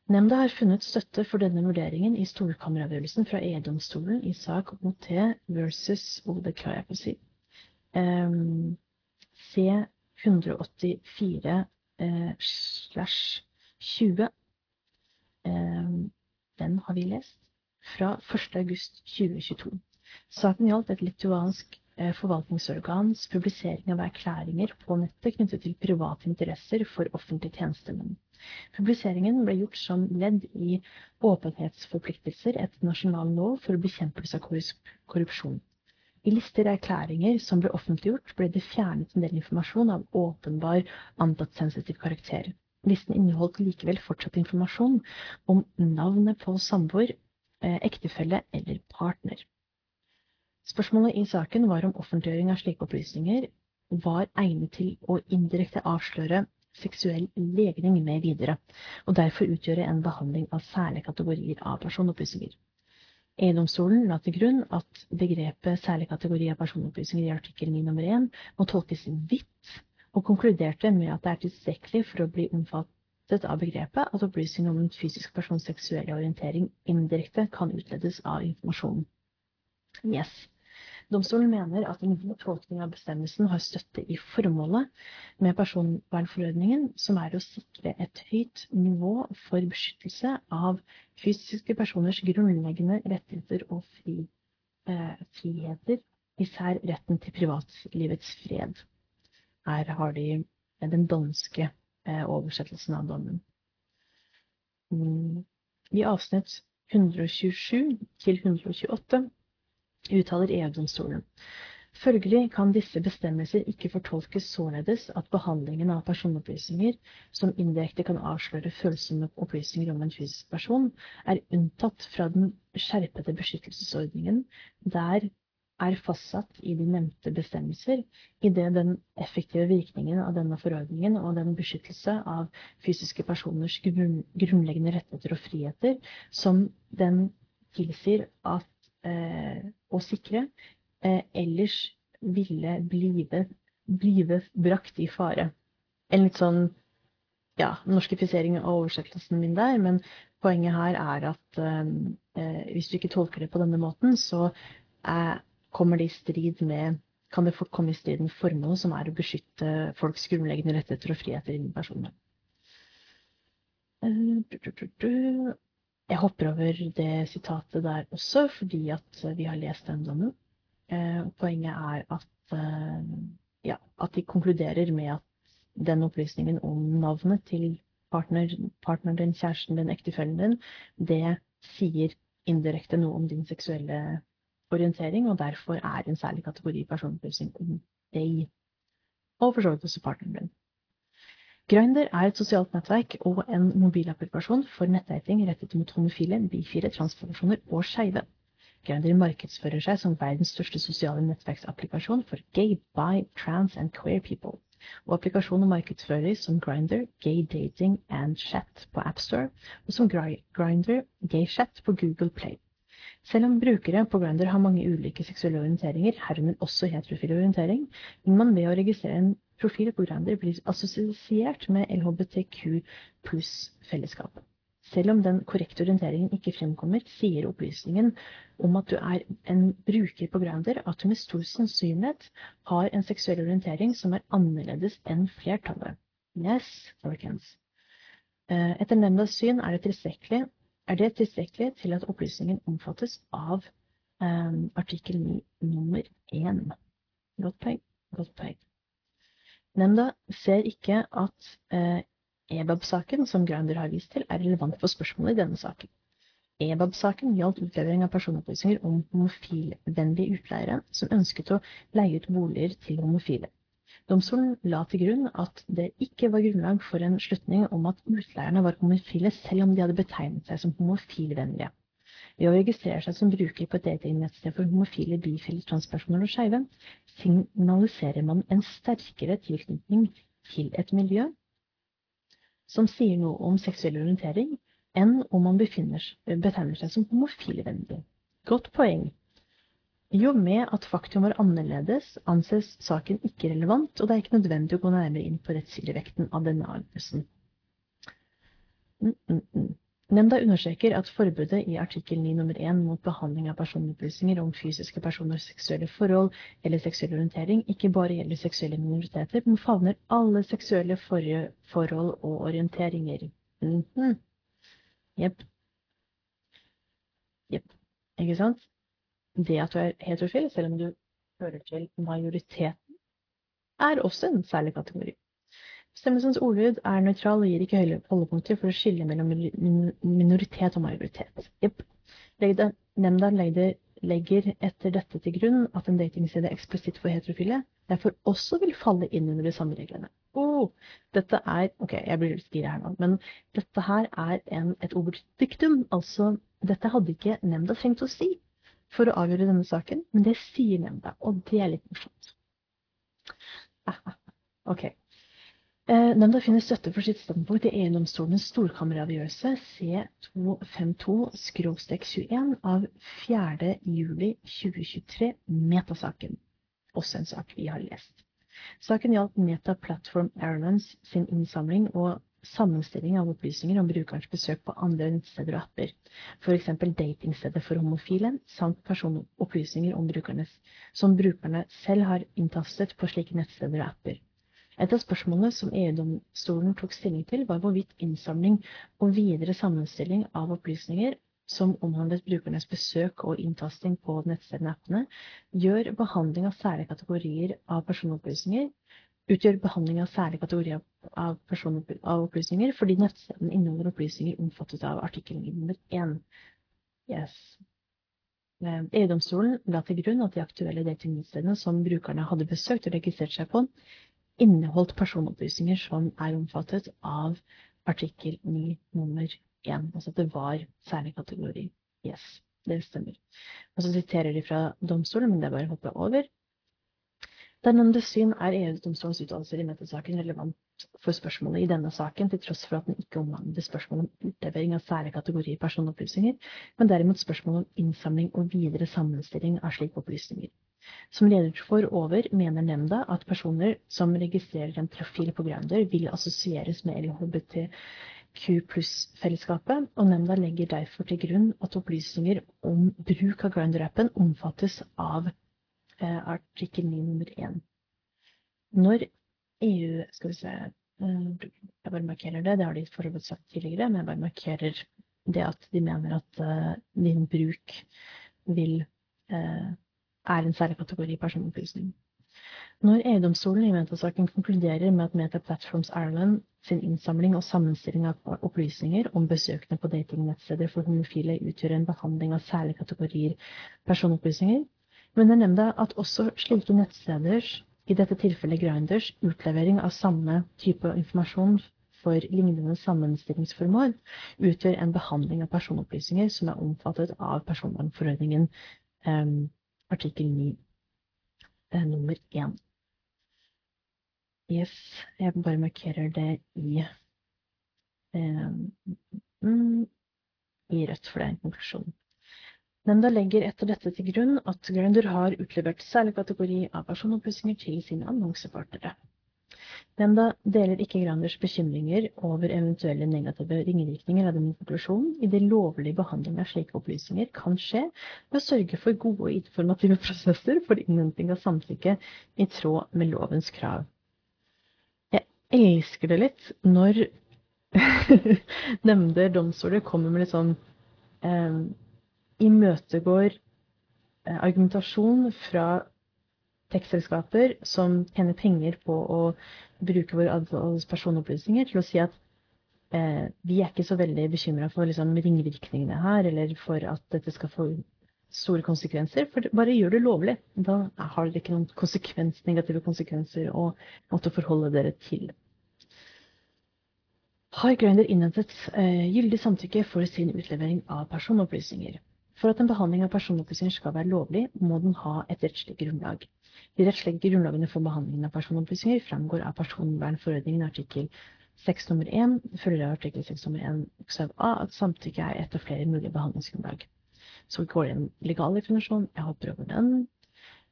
Speaker 1: Nemnda har funnet støtte for denne vurderingen i storkammeravgjørelsen fra EU-domstolen i sak OT versus oh, det. Um, C 184 uh, slash 20. Um, den har vi lest fra 1. august 2022. Saken gjaldt et lituansk Eh, forvaltningsorgans publisering av erklæringer på nettet knyttet til private interesser for offentlige tjenestemenn. Publiseringen ble gjort som ledd i åpenhetsforpliktelser etter nasjonal lov for bekjempelse av korrupsjon. I lister av erklæringer som ble offentliggjort, ble det fjernet en del informasjon av åpenbar antatt sensitiv karakter. Listen inneholdt likevel fortsatt informasjon om navnet på samboer, eh, ektefelle eller partner. Spørsmålet i saken var om offentliggjøring av slike opplysninger var egnet til å indirekte avsløre seksuell legning med videre, og derfor utgjøre en behandling av særlige kategorier av personopplysninger. EU-domstolen la til grunn at begrepet særlig kategori av personopplysninger i artikkel 9 nr. 1 må tolkes vidt, og konkluderte med at det er tilstrekkelig for å bli omfattet av begrepet at opplysninger om en fysisk persons seksuelle orientering indirekte kan utledes av informasjonen. Yes. Domstolen mener at en god tolkning av bestemmelsen har støtte i formålet med personvernforordningen, som er å sikre et høyt nivå for beskyttelse av fysiske personers grunnleggende rettigheter og fri, eh, friheter, især retten til privatlivets fred. Her har de den danske eh, oversettelsen av dommen. Mm. I avsnitt 127 til 128 uttaler EU-domstolen. Følgelig kan disse bestemmelser ikke fortolkes således at behandlingen av personopplysninger som indirekte kan avsløre følsomme opplysninger om en fysisk person, er unntatt fra den skjerpede beskyttelsesordningen der er fastsatt i de nevnte bestemmelser, idet den effektive virkningen av denne forordningen og den beskyttelse av fysiske personers grunnleggende rettigheter og friheter som den tilsier at Eh, å sikre, eh, ellers ville blive, blive brakt i fare. En litt sånn ja, norskifisering av oversettelsen min der, men poenget her er at eh, hvis du ikke tolker det på denne måten, så eh, kommer det i strid med kan det komme i strid med formålet, som er å beskytte folks grunnleggende rettigheter og friheter innen personvern. Jeg hopper over det sitatet der også, fordi at vi har lest den dommen. Eh, poenget er at, eh, ja, at de konkluderer med at den opplysningen om navnet til partner, partneren din, kjæresten din, ektefellen din, det sier indirekte noe om din seksuelle orientering, og derfor er en særlig kategori personopplysning om deg. Og for så vidt også partneren din. Grindr er et sosialt nettverk og en mobilapplikasjon for nettdating rettet mot homofile, bifile, transpersoner og skeive. Grindr markedsfører seg som verdens største sosiale nettverksapplikasjon for gay, bi, trans and queer people, og applikasjonen markedsføres som Grindr Gay Dating and Chat på AppStore, og som Grindr Gay Chat på Google Play. Selv om brukere på Grindr har mange ulike seksuelle orienteringer, herunder også heterofil orientering, vil man ved å registrere en profil på Grindr blir assosiert med LHBTQ pluss-fellesskapet. Selv om den korrekte orienteringen ikke fremkommer, sier opplysningen om at du er en bruker på Grindr at du med stor sannsynlighet har en seksuell orientering som er annerledes enn flertallet. Yes, folkens. Eh, etter nemndas syn er det, er det tilstrekkelig til at opplysningen omfattes av um, artikkel 9 nummer 1. Godt poeng. Godt poeng. Nemnda ser ikke at uh, EBAB-saken, som Grønder har vist til, er relevant for spørsmålet i denne saken. EBAB-saken gjaldt utlevering av personopplysninger om homofilvennlige utleiere som ønsket å leie ut boliger til homofile. Domstolen la til grunn at det ikke var grunnlag for en slutning om at utleierne var homofile selv om de hadde betegnet seg som homofilvennlige. Ved å registrere seg som bruker på et datingnettsted for homofile, bifile, transpersoner og skeive, signaliserer man en sterkere tilknytning til et miljø som sier noe om seksuell orientering, enn om man betegner seg som homofilvennlig. Godt poeng. Jo med at faktum var annerledes, anses saken ikke relevant, og det er ikke nødvendig å gå nærmere inn på rettskildevekten av denne avgjørelsen. Mm, mm, mm. Nemnda understreker at forbudet i artikkel 9 nummer 1 mot behandling av personopplysninger om fysiske personers seksuelle forhold eller seksuell orientering ikke bare gjelder seksuelle minoriteter, men favner alle seksuelle forhold og orienteringer. Mm. Jepp. Jepp. Ikke sant? Det at du er heterofil, selv om du hører til majoriteten, er også en særlig kategori. Bestemmelsens ordlyd er nøytral og gir ikke holdepunkter for å skille mellom minoritet og majoritet. Jepp. Nemnda legger etter dette til grunn at en datingside eksplisitt for heterofile derfor også vil falle inn under de samme reglene. Oh, dette er Ok, jeg blir litt gira her nå, men dette her er en, et oberdiktum. Altså, dette hadde ikke nemnda trengt å si for å avgjøre denne saken, men det sier nemnda, og det er litt morsomt. Ah, ah, ok. Eh, nemnda finner støtte for sitt standpunkt i EU-domstolens storkammeravgjørelse C252-21 av 4. juli 2023, Metasaken. Også en sak vi har lest. Saken gjaldt Meta Platform Airlines sin innsamling og sammenstilling av opplysninger om brukerens besøk på andre nettsteder og apper, f.eks. datingsteder for homofile, samt personopplysninger om brukerne, som brukerne selv har inntastet på slike nettsteder og apper. Et av spørsmålene som EU-domstolen tok stilling til, var hvorvidt innsamling og videre sammenstilling av opplysninger som omhandlet brukernes besøk og inntasting på nettstedene appene, gjør behandling av særlige kategorier av personopplysninger utgjør behandling av særlige kategorier av, av opplysninger fordi nettstedene inneholder opplysninger omfattet av artikkel nummer 1. Yes. EU-domstolen la til grunn at de aktuelle datingnettstedene som brukerne hadde besøkt og registrert seg på, inneholdt personopplysninger som er omfattet av artikkel 9 nummer 1. Altså at det var særlig kategori. Yes, det stemmer. Og så siterer de fra domstolen, men det er bare å hoppe over. Der Dernendes syn er EU-domstolens uttalelser i metasaken relevant for spørsmålet i denne saken, til tross for at den ikke omhandler spørsmål om utlevering av særlig kategori personopplysninger, men derimot spørsmål om innsamling og videre sammenstilling av slike opplysninger. Som leder for over, mener nemnda at personer som registrerer en profil på Grindr, vil assosieres med LHBTQ pluss-fellesskapet, og nemnda legger derfor til grunn at opplysninger om bruk av Grindr-appen omfattes av eh, artikkel 9 nummer 1. Når EU Skal vi se eh, Jeg bare markerer det, det har de for sagt tidligere, men jeg bare markerer det at de mener at din bruk vil er en særlig kategori personopplysning. Når EU-domstolen i Meta-saken konkluderer med at Meta Platforms Ireland sin innsamling og sammenstilling av opplysninger om besøkende på datingnettsteder for homofile utgjør en behandling av særlige kategorier personopplysninger, mener nemnda at også slike nettsteders, i dette tilfellet Grinders, utlevering av samme type informasjon for lignende sammenstillingsformål utgjør en behandling av personopplysninger som er omfattet av personvernforordningen um, artikkel 9 eh, nummer 1. Yes, jeg bare markerer det i eh, mm, i rødt, for det er en konklusjon. Nemnda legger etter dette til grunn at Grindr har utlevert særlig kategori av personopplysninger til sine annonsepartnere. Nemnda deler ikke Granders bekymringer over eventuelle negative ringvirkninger av denne konklusjonen, idet lovlig behandling av slike opplysninger kan skje ved å sørge for gode og informative prosesser for innhenting av samtykke i tråd med lovens krav. Jeg elsker det litt når nemnder, domstoler, kommer med litt sånn eh, imøtegår eh, argumentasjon fra tekstselskaper som tjener penger på å bruke våre personopplysninger, til å si at eh, vi er ikke så veldig bekymra for liksom, ringvirkningene her, eller for at dette skal få store konsekvenser. For bare gjør det lovlig. Da har dere ikke noen konsekvens, negative konsekvenser å måtte forholde dere til. Har Grindr innhentet eh, gyldig samtykke for sin utlevering av personopplysninger? For at en behandling av personopplysninger skal være lovlig, må den ha et rettslig grunnlag. De rettslige grunnlagene for behandlingen av personopplysninger fremgår av personvernforordningen artikkel 6 nummer 1. Det følger av artikkel 6 nummer 1 bokstav A at samtykke er et av flere mulige behandlingsgrunnlag. Så går det en legal definisjon. Jeg hopper over den.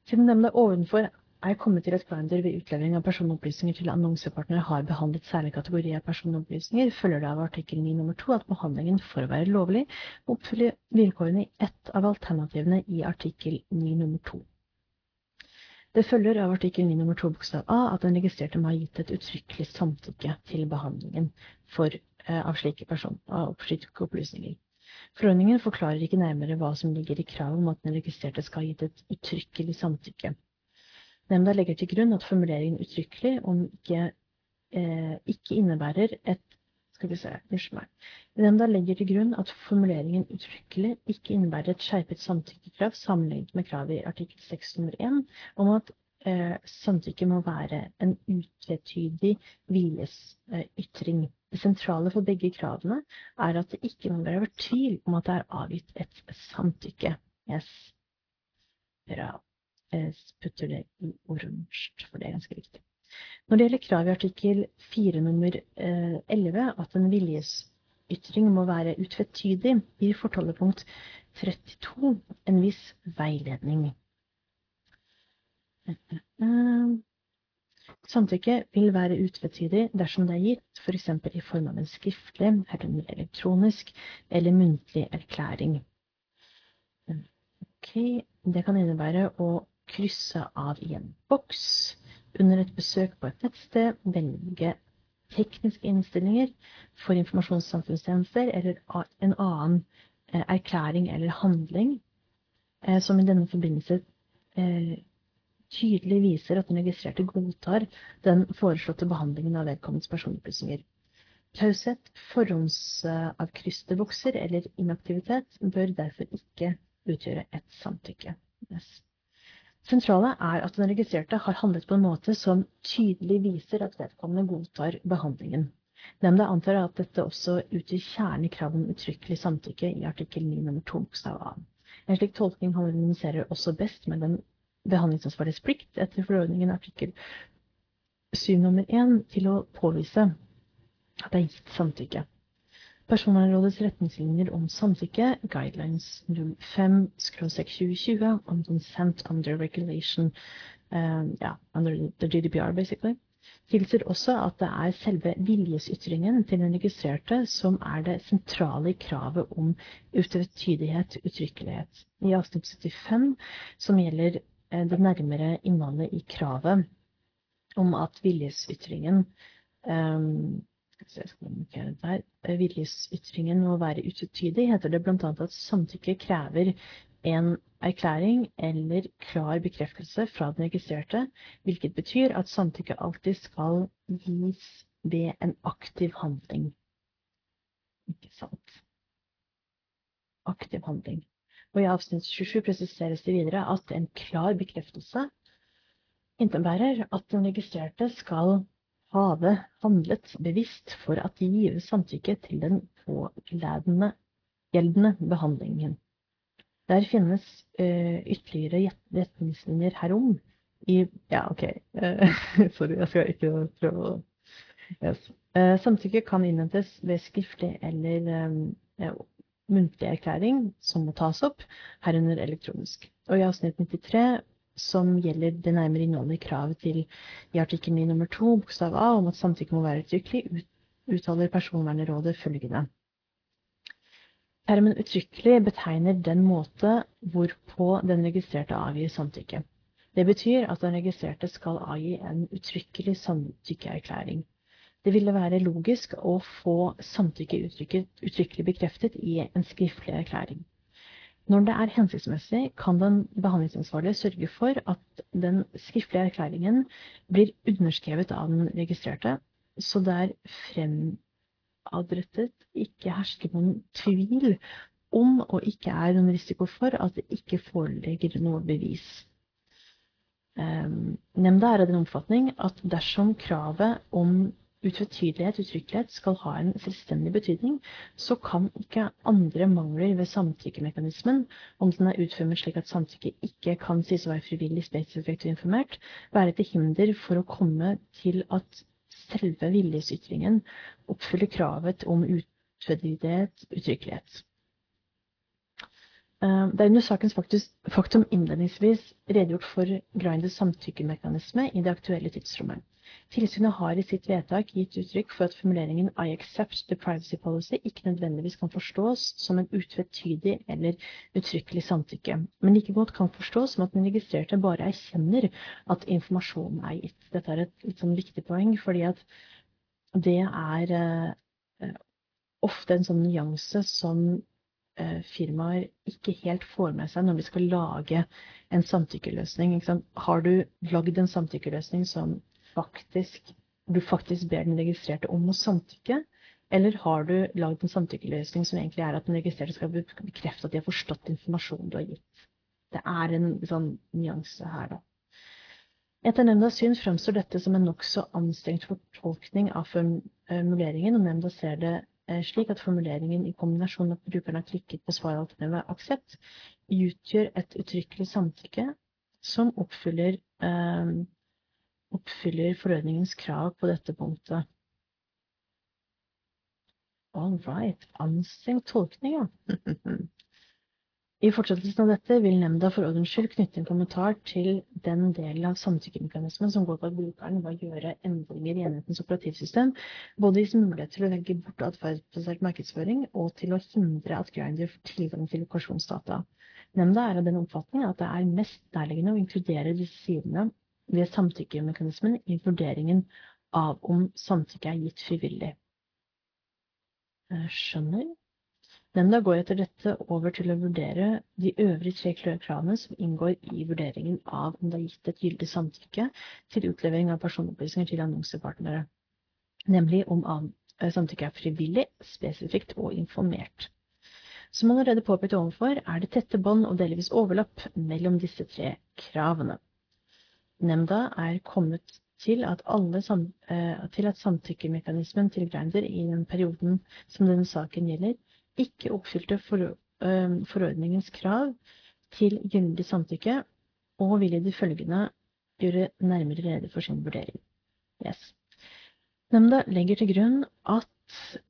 Speaker 1: Siden nemnda ovenfor er kommet til at Grindr ved utlevering av personopplysninger til annonsepartnere har behandlet særlig kategori av personopplysninger, følger det av artikkel 9 nummer 2 at behandlingen for å være lovlig oppfyller vilkårene i ett av alternativene i artikkel 9 nummer 2. Det følger av artikkel 9 nummer 2 bokstav A at den registrerte må ha gitt et uttrykkelig samtykke til behandlingen for, uh, av slike person, av slike opplysninger. Forordningen forklarer ikke nærmere hva som ligger i kravet om at den registrerte skal ha gitt et uttrykkelig samtykke. Nemnda legger til grunn at formuleringen uttrykkelig om ikke, eh, ikke innebærer et skal vi se, unnskyld meg. Nemnda legger til grunn at formuleringen uttrykkelig ikke innebærer et skjerpet samtykkekrav sammenlignet med kravet i artikkel 6 nummer 1 om at eh, samtykke må være en utvetydig viljesytring. Det sentrale for begge kravene er at det ikke må være tvil om at det er avgitt et samtykke. Yes. Bra putter det i oransje, for det er ganske viktig. Når det gjelder krav i artikkel 4 nummer 11, eh, at en viljesytring må være utvetydig, gir fortollepunkt 32 en viss veiledning. Samtykke vil være utvetydig dersom det er gitt f.eks. i form av en skriftlig, herunder elektronisk eller muntlig erklæring. Ok, Det kan innebære å krysse av i en boks under et besøk på et nettsted, velge tekniske innstillinger for informasjonssamfunnstjenester eller en annen eh, erklæring eller handling eh, som i denne forbindelse eh, tydelig viser at den registrerte godtar den foreslåtte behandlingen av vedkommendes personopplysninger. Taushet, forhåndsavkrysste bokser eller inaktivitet bør derfor ikke utgjøre et samtykke. Sentrale er at den registrerte har handlet på en måte som tydelig viser at vedkommende godtar behandlingen. Nemnda antar at dette også utgjør kjernen i kravet om uttrykkelig samtykke i artikkel 9 nr. 2 bokstav a. En slik tolkning harmoniserer også best med den behandlingsansvarliges plikt etter forordningen artikkel 7 nr. 1 til å påvise at det er gitt samtykke. Personvernrådets retningslinjer om samtykke, guidelines 05-2020 on consent under regulation, um, yeah, under the GDPR basically, tilsier også at det er selve viljesytringen til den registrerte som er det sentrale i kravet om utvetydighet, uttrykkelighet. I avsnitt 75, som gjelder eh, det nærmere innholdet i kravet om at viljesytringen um, her. Eh, Viljesytringen må være utvetydig, heter det bl.a. at samtykke krever en erklæring eller klar bekreftelse fra den registrerte, hvilket betyr at samtykke alltid skal gis ved en aktiv handling. Ikke sant? Aktiv handling. Og i avsnitt 27 presiseres det videre at en klar bekreftelse innebærer at den registrerte skal have handlet bevisst for at de gives samtykke til den pågjeldende behandlingen. Der finnes uh, ytterligere retningslinjer herom i Ja, OK. Uh, sorry, jeg skal ikke prøve å yes. uh, Samtykke kan innhentes ved skriftlig eller um, muntlig erklæring som må tas opp, herunder elektronisk. Og i avsnitt 93 som gjelder det nærmere innholdet i kravet til i artikkel 9 nummer 2 bokstav A om at samtykke må være uttrykkelig, uttaler Personvernrådet følgende. Termen uttrykkelig betegner den måte hvorpå den registrerte avgir samtykke. Det betyr at den registrerte skal avgi en uttrykkelig samtykkeerklæring. Det ville være logisk å få samtykke uttrykkelig bekreftet i en skriftlig erklæring. Når det er hensiktsmessig, kan den behandlingsansvarlige sørge for at den skriftlige erklæringen blir underskrevet av den registrerte, så det er fremadrettet ikke hersker noen tvil om og ikke er noen risiko for at det ikke foreligger noe bevis. Um, nemnda er av den oppfatning at dersom kravet om utvetydelighet, uttrykkelighet, skal ha en selvstendig betydning, så kan ikke andre mangler ved samtykkemekanismen, om den er utformet slik at samtykke ikke kan sies å være frivillig, spesifikt og informert, være til hinder for å komme til at selve viljesytringen oppfyller kravet om utvetydighet, uttrykkelighet. Eh, det er under sakens faktum innledningsvis redegjort for Grinders samtykkemekanisme i det aktuelle tidsrommet. Tilsynet har i sitt vedtak gitt uttrykk for at formuleringen I accept the privacy policy ikke nødvendigvis kan forstås som en utvetydig eller uttrykkelig samtykke, men like godt kan forstås som at den registrerte bare erkjenner at informasjonen er gitt. Dette er et litt sånn viktig poeng, fordi at det er uh, ofte en sånn nyanse som uh, firmaer ikke helt får med seg når de skal lage en samtykkeløsning. Har du lagd en samtykkeløsning som faktisk, du faktisk ber den registrerte om å samtykke? Eller har du lagd en samtykkeløsning som egentlig er at den registrerte skal bekrefte at de har forstått informasjonen du har gitt? Det er en sånn nyanse her, da. Etter nemndas syn fremstår dette som en nokså anstrengt fortolkning av formuleringen, og nemnda ser det eh, slik at formuleringen i kombinasjon med at brukeren har klikket på svaralternativet aksept, utgjør et uttrykkelig samtykke som oppfyller eh, oppfyller forordningens krav på dette punktet. All right. Anstrengt tolkning, ja. I fortsettelsen av dette vil nemnda for ordens skyld knytte en kommentar til den delen av samtykkemekanismen som går på at brukeren må gjøre endringer i enhetens operativsystem, både i mulighet til å legge bort atferdsbasert markedsføring og til å hindre at Grindr får tilgang til lokasjonsdata. Nemnda er av den oppfatning at det er mest nærliggende å inkludere disse sidene ved samtykkemekanismen i vurderingen av om samtykke er gitt frivillig. Skjønner. Nemnda går etter dette over til å vurdere de øvrige tre kravene som inngår i vurderingen av om det er gitt et gyldig samtykke til utlevering av personopplysninger til annonsepartnere, nemlig om samtykke er frivillig, spesifikt og informert. Som allerede påpekt ovenfor, er det tette bånd og delvis overlapp mellom disse tre kravene. Nemnda er kommet til at, alle, eh, til at samtykkemekanismen til Grinder i den perioden som denne saken gjelder, ikke oppfylte for, eh, forordningens krav til gyldig samtykke, og vil i det følgende gjøre nærmere rede for sin vurdering. Yes. Nemnda legger til grunn at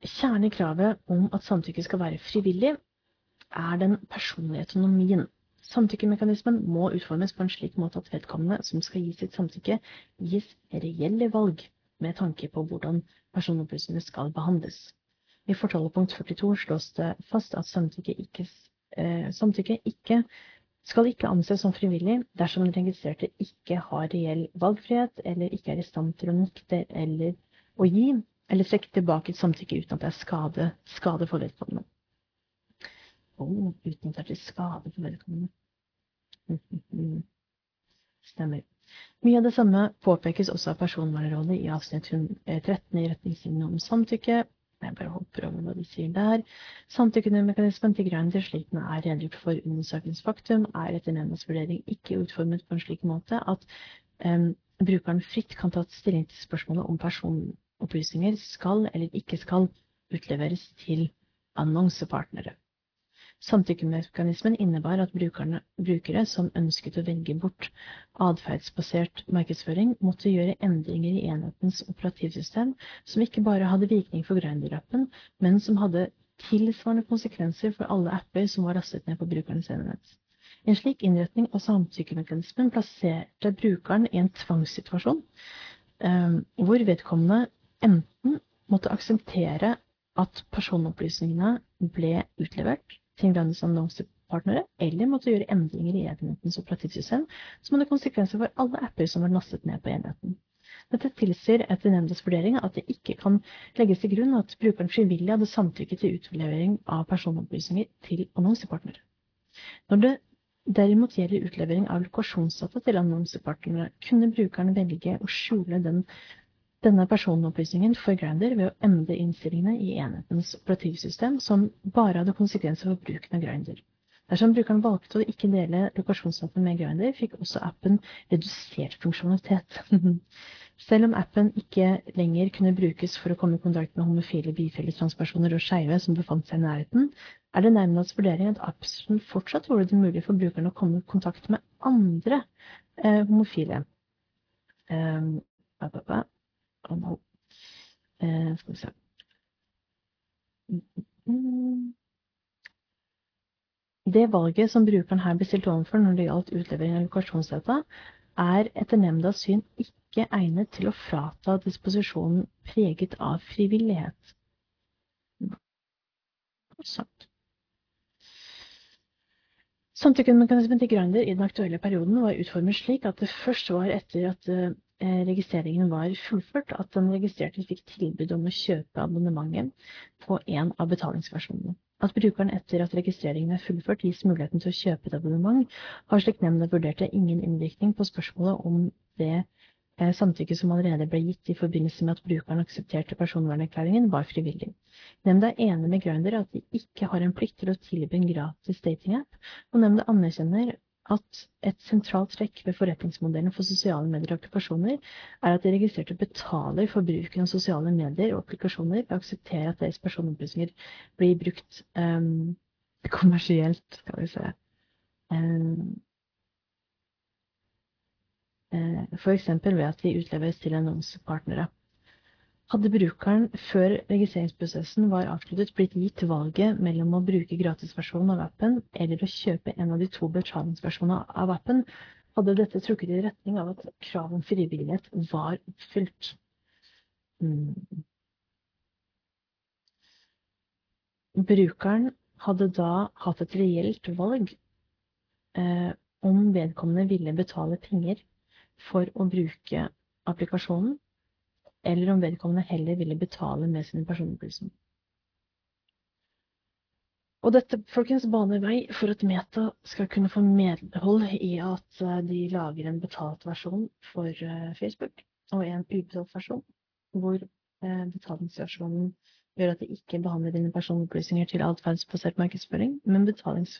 Speaker 1: kjernen i kravet om at samtykke skal være frivillig, er den personlige autonomien Samtykkemekanismen må utformes på en slik måte at vedkommende som skal gi sitt samtykke, gis reelle valg med tanke på hvordan personopplysningene skal behandles. I fortalepunkt 42 slås det fast at samtykke ikke, eh, samtykke ikke skal ikke anses som frivillig dersom den registrerte ikke har reell valgfrihet eller ikke er i stand til å nekte eller å gi eller trekke tilbake et samtykke uten at det er skade, skade for vedkommende. Oh, uten at det er til skade for vedkommende. Stemmer. Mye av det samme påpekes også av Personvernrådet i avsnitt 13 i retningslinjene om samtykke. Jeg bare hopper over hva de sier der. Samtykkemekanismen til Grindr slik den er redegjort for under sakens faktum, er etter nemndas vurdering ikke utformet på en slik måte at um, brukeren fritt kan ta stilling til spørsmålet om personopplysninger skal eller ikke skal utleveres til annonsepartnere. Samtykkemekanismen innebar at brukerne, brukere som ønsket å velge bort atferdsbasert markedsføring, måtte gjøre endringer i enhetens operativsystem som ikke bare hadde virkning for Grindr-appen, men som hadde tilsvarende konsekvenser for alle apper som var lastet ned på brukernes enhet. En slik innretning av samtykkemekanismen plasserte brukeren i en tvangssituasjon um, hvor vedkommende enten måtte akseptere at personopplysningene ble utlevert, til landets annonsepartnere, eller måtte gjøre endringer i enhetens operativsystem som hadde konsekvenser for alle apper som var lastet ned på enheten. Dette tilsier etter nemndas vurdering at det ikke kan legges til grunn at brukeren frivillig hadde samtykket til utlevering av personopplysninger til annonsepartnere. Når det derimot gjelder utlevering av lokasjonsdata til annonsepartnere, kunne brukeren velge å skjule den denne personopplysningen for Grinder ved å endre innstillingene i enhetens operativsystem, som bare hadde konsekvenser for bruken av Grinder. Dersom brukeren valgte å ikke dele lokasjonsdata med Grinder, fikk også appen redusert funksjonalitet. Selv om appen ikke lenger kunne brukes for å komme i kontakt med homofile, bifile, transpersoner og skeive som befant seg i nærheten, er det nærmest vurdering at appen fortsatt gjorde det mulig for brukeren å komme i kontakt med andre eh, homofile. Um, Eh, skal vi se Det valget som brukeren her blir stilt overfor når det gjaldt utlevering av lokasjonsdata, er etter nemndas syn ikke egnet til å frata disposisjonen preget av frivillighet. Sant. Samtykkemekanismen til Grinder i den aktuelle perioden var utformet slik at det først var etter at Eh, registreringen var fullført, at den registrerte fikk tilbud om å kjøpe abonnementet på en av betalingsversjonene. At brukeren etter at registreringen er fullført gis muligheten til å kjøpe et abonnement, har slik nemnda vurderte ingen innvirkning på spørsmålet om det eh, samtykket som allerede ble gitt i forbindelse med at brukeren aksepterte personvernerklæringen, var frivillig. Nemnda er enig med Grinder at de ikke har en plikt til å tilby en gratis datingapp, og nemnda anerkjenner at et sentralt trekk ved forretningsmodellen for sosiale medier og applikasjoner er at de registrerte betaler for bruken av sosiale medier og applikasjoner ved å akseptere at deres personopplysninger blir brukt um, kommersielt, skal vi se. Um, uh, F.eks. ved at de utleveres til annonsepartnere. Hadde brukeren før registreringsprosessen var avsluttet blitt gitt valget mellom å bruke gratisversjonen av appen eller å kjøpe en av de to betalingsversjonene av appen, hadde dette trukket i retning av at kravet om frivillighet var oppfylt. Mm. Brukeren hadde da hatt et reelt valg eh, om vedkommende ville betale penger for å bruke applikasjonen, eller om vedkommende heller ville betale med sine personopplysninger. Og dette folkens, baner vei for at Meta skal kunne få medhold i at eh, de lager en betalt versjon for eh, Facebook, og en ubetalt versjon, hvor eh, betalingsversjonen gjør at de ikke behandler dine personopplysninger til atferdsbasert markedsføring, men betalings,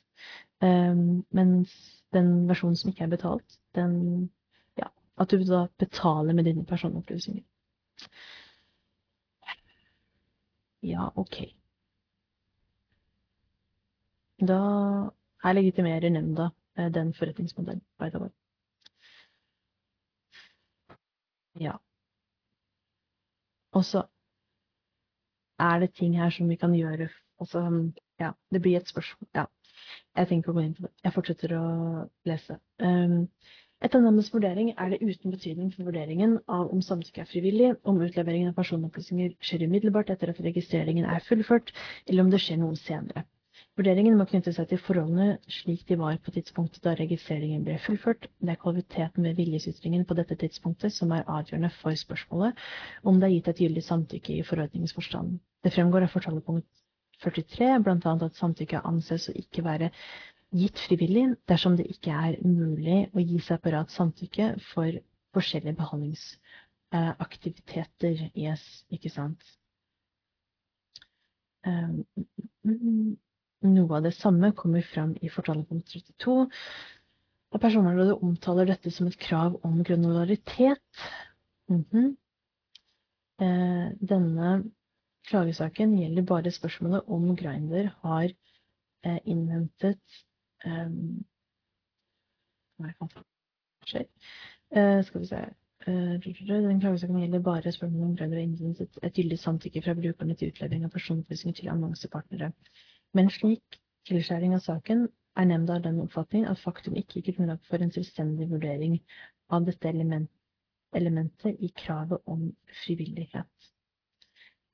Speaker 1: mens den versjonen som ikke er betalt, den ja, at du da betaler med dine personopplysninger. Ja, ok. Da her legitimerer nemnda eh, den forretningsmodellen, by the way. Ja. Og så er det ting her som vi kan gjøre Altså, ja, det blir et spørsmål. Ja. Jeg tenker å gå inn på det. Jeg fortsetter å lese. Um, etter nemndens vurdering er det uten betydning for vurderingen av om samtykke er frivillig, om utleveringen av personopplysninger skjer umiddelbart etter at registreringen er fullført, eller om det skjer noe senere. Vurderingen må knytte seg til forholdene slik de var på tidspunktet da registreringen ble fullført. Det er kvaliteten ved viljesytringen på dette tidspunktet som er avgjørende for spørsmålet om det er gitt et gyldig samtykke i forordningens forstand. Det fremgår av fortalepunkt 43 bl.a. at samtykke anses å ikke være gitt frivillig dersom det ikke er mulig å gi separat samtykke for forskjellige behandlingsaktiviteter. Yes, ikke sant. Um, noe av det samme kommer fram i fortalepunkt 32. Og Personvernrådet omtaler dette som et krav om granularitet. Mm -hmm. denne klagesaken gjelder bare spørsmålet om Grinder har eh, innhentet skal vi se uh, Den klagesaken gjelder bare spørsmål om grad og et, et gyldig samtykke fra brukerne til utlevering av personopplysninger til annonsepartnere. Men slik tilskjæring av saken er nemnda av den oppfatning at faktum ikke gir grunnlag for en selvstendig vurdering av dette element, elementet i kravet om frivillighet.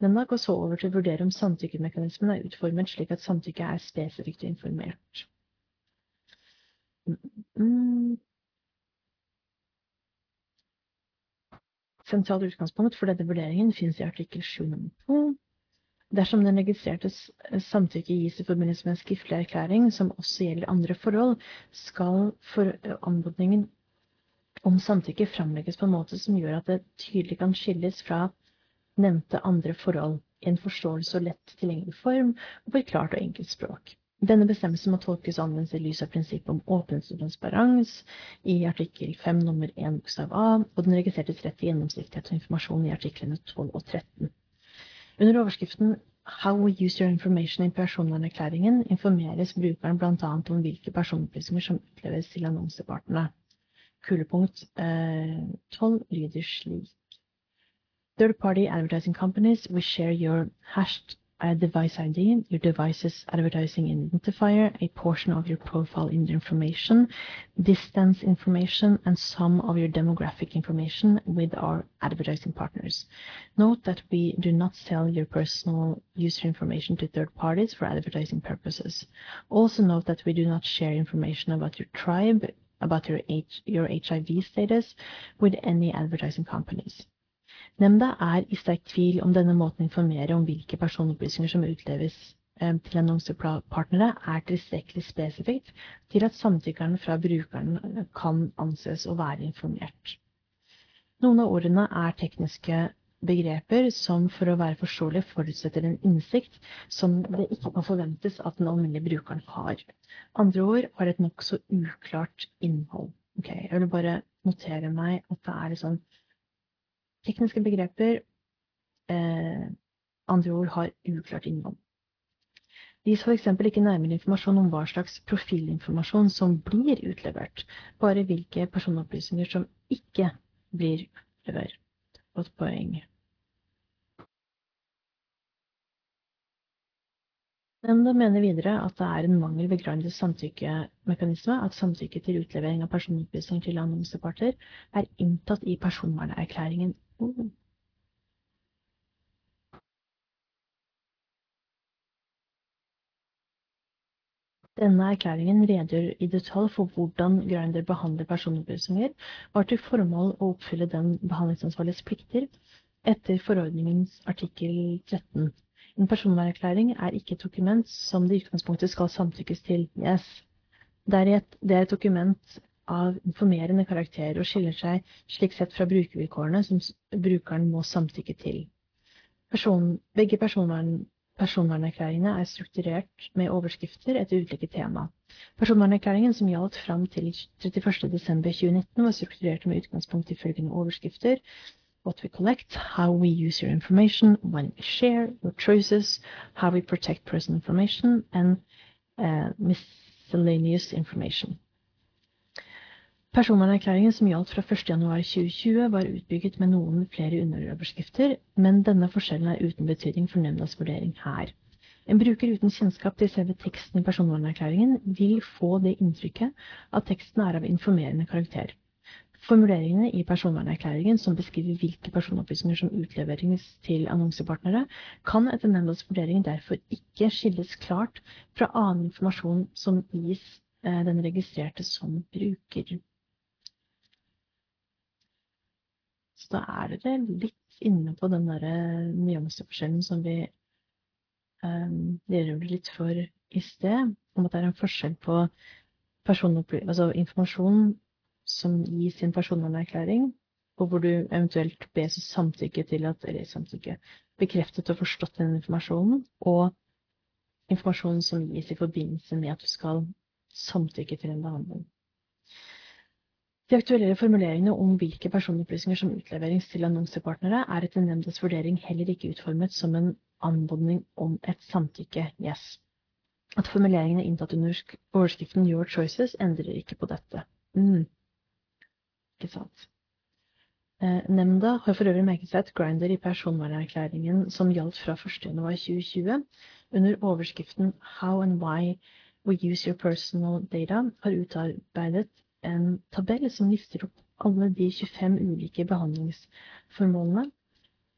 Speaker 1: Nemnda går så over til å vurdere om samtykkemekanismen er utformet slik at samtykket er spesifikt informert. Mm. Sentralt utgangspunkt for denne vurderingen finnes i artikkel 7 nummer 2. Dersom den registrertes samtykke gis i forbindelse med en skriftlig erklæring som også gjelder andre forhold, skal for anmodningen om samtykke framlegges på en måte som gjør at det tydelig kan skilles fra nevnte andre forhold i en forståelse og lett tilgjengelig form og på et klart og enkelt språk. Denne bestemmelsen må tolkes og anvendes i lys av prinsippet om åpenhet og transparens i artikkel 5 nummer 1 bokstav A og den registrertes rett til gjennomsiktighet og informasjon i artiklene 12 og 13. Under overskriften How we use your information i personvernerklæringen informeres brukeren bl.a. om hvilke personopplysninger som utleves til annonsepartene. Kulepunkt eh, 12 lyder slik. Third party advertising companies will share your hashed device ID, your device's advertising identifier, a portion of your profile in information, distance information, and some of your demographic information with our advertising partners. Note that we do not sell your personal user information to third parties for advertising purposes. Also note that we do not share information about your tribe, about your, H your HIV status with any advertising companies. Nemnda er i sterk tvil om denne måten å informere om hvilke personopplysninger som utleves eh, til annonsepartnere, er tilstrekkelig spesifikt til at samtykkeren fra brukeren kan anses å være informert. Noen av ordene er tekniske begreper som for å være forståelige forutsetter en innsikt som det ikke kan forventes at den alminnelige brukeren har. Andre ord har et nokså uklart innhold. Okay, jeg vil bare notere meg at det er sånn Tekniske begreper, eh, andre ord, har uklart innhold. Det gis f.eks. ikke nærmere informasjon om hva slags profilinformasjon som blir utlevert, bare hvilke personopplysninger som ikke blir utlevert. Godt poeng. Nemnda mener videre at det er en mangel ved Grandes samtykkemekanisme at samtykke til utlevering av personopplysninger til annonseparter er inntatt i personvernerklæringen. Oh. Denne erklæringen redegjør i detalj for hvordan Grinder behandler personopplysninger, og har til formål å oppfylle den behandlingsansvarliges plikter etter forordningens artikkel 13. En personvernerklæring er ikke et dokument som det i utgangspunktet skal samtykkes til. Yes. Det er, et, det er et dokument av informerende karakter og skiller seg slik sett fra brukervilkårene som brukeren må samtykke til. Person, begge personvern, personvernerklæringene er strukturert med overskrifter etter ulike tema. Personvernerklæringen som gjaldt fram til 31.12.2019, var strukturert med utgangspunkt i følgende overskrifter what we collect, how we use your information, when we share, your choices, how we protect personal information, and uh, miscellaneous information. Personvernerklæringen som gjaldt fra 1.1.2020 var utbygget med noen flere underoverskrifter, men denne forskjellen er uten betydning for nemndas vurdering her. En bruker uten kjennskap til selve teksten i personvernerklæringen vil få det inntrykket at teksten er av informerende karakter. Formuleringene i personvernerklæringen som beskriver hvilke personopplysninger som utleveres til annonsepartnere, kan etter nemndas vurdering derfor ikke skilles klart fra annen informasjon som gis eh, den registrerte som bruker. Så da er dere litt inne på den derre nyanseforskjellen som vi um, redegjorde litt for i sted, om at det er en forskjell på altså informasjon som gis i en personvernerklæring, og hvor du eventuelt bes samtykke til at Eller samtykke bekreftet og forstått den informasjonen, og informasjonen som gis i forbindelse med at du skal samtykke til en behandling. De aktuelle formuleringene om hvilke personopplysninger som utleveres til annonsepartnere, er etter nemndas vurdering heller ikke utformet som en anmodning om et samtykke. Yes. At formuleringene inntatt under overskriften Your Choices endrer ikke på dette. Mm. Ikke sant. Eh, nemnda har for øvrig merket seg at Grinder i personvernerklæringen som gjaldt fra 1.1.2020, under overskriften How and why we use your personal data, har utarbeidet en tabell som lister opp alle de 25 ulike behandlingsformålene,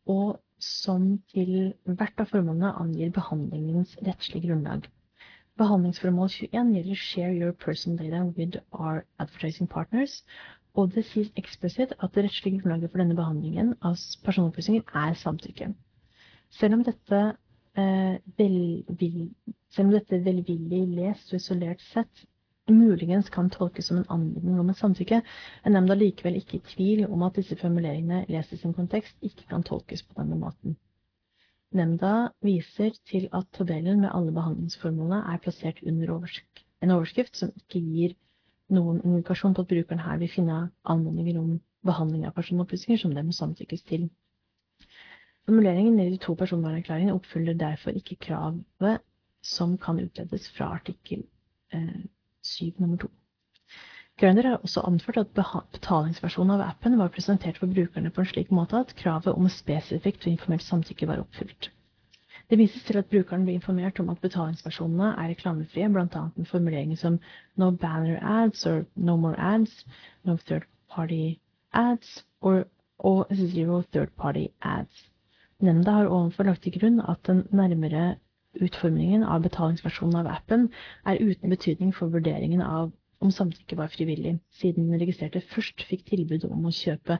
Speaker 1: og som til hvert av formålene angir behandlingens rettslige grunnlag. Behandlingsformål 21 gjelder Share your personal data with our advertising partners, og det sies eksplisitt at det rettslige grunnlaget for denne behandlingen av personopplysninger er samtykke. Selv om dette, eh, velvillig lest og isolert sett muligens kan tolkes som en anmodning om et samtykke, er nemnda likevel ikke i tvil om at disse formuleringene lest i sin kontekst ikke kan tolkes på denne måten. Nemnda viser til at tabellen med alle behandlingsformålene er plassert under en overskrift som ikke gir noen indikasjon på at brukeren her vil finne anmodninger om behandling av personopplysninger som det må samtykkes til. Formuleringen i de to personvernerklæringene oppfyller derfor ikke kravet som kan utledes fra artikkel eh, 7 nummer 2. Grønner har også anført at betalingsversjonen av appen var presentert for brukerne på en slik måte at kravet om spesifikt og informert samtykke var oppfylt. Det vises til at brukeren blir informert om at betalingsversjonene er reklamefrie, bl.a. med formuleringer som no banner ads or no more ads, no third party ads or, og zero third party ads. Nemnda har ovenfor lagt til grunn at den nærmere utformingen av betalingsversjonen av appen er uten betydning for vurderingen av om samtykke var frivillig, siden den registrerte først fikk tilbud om å kjøpe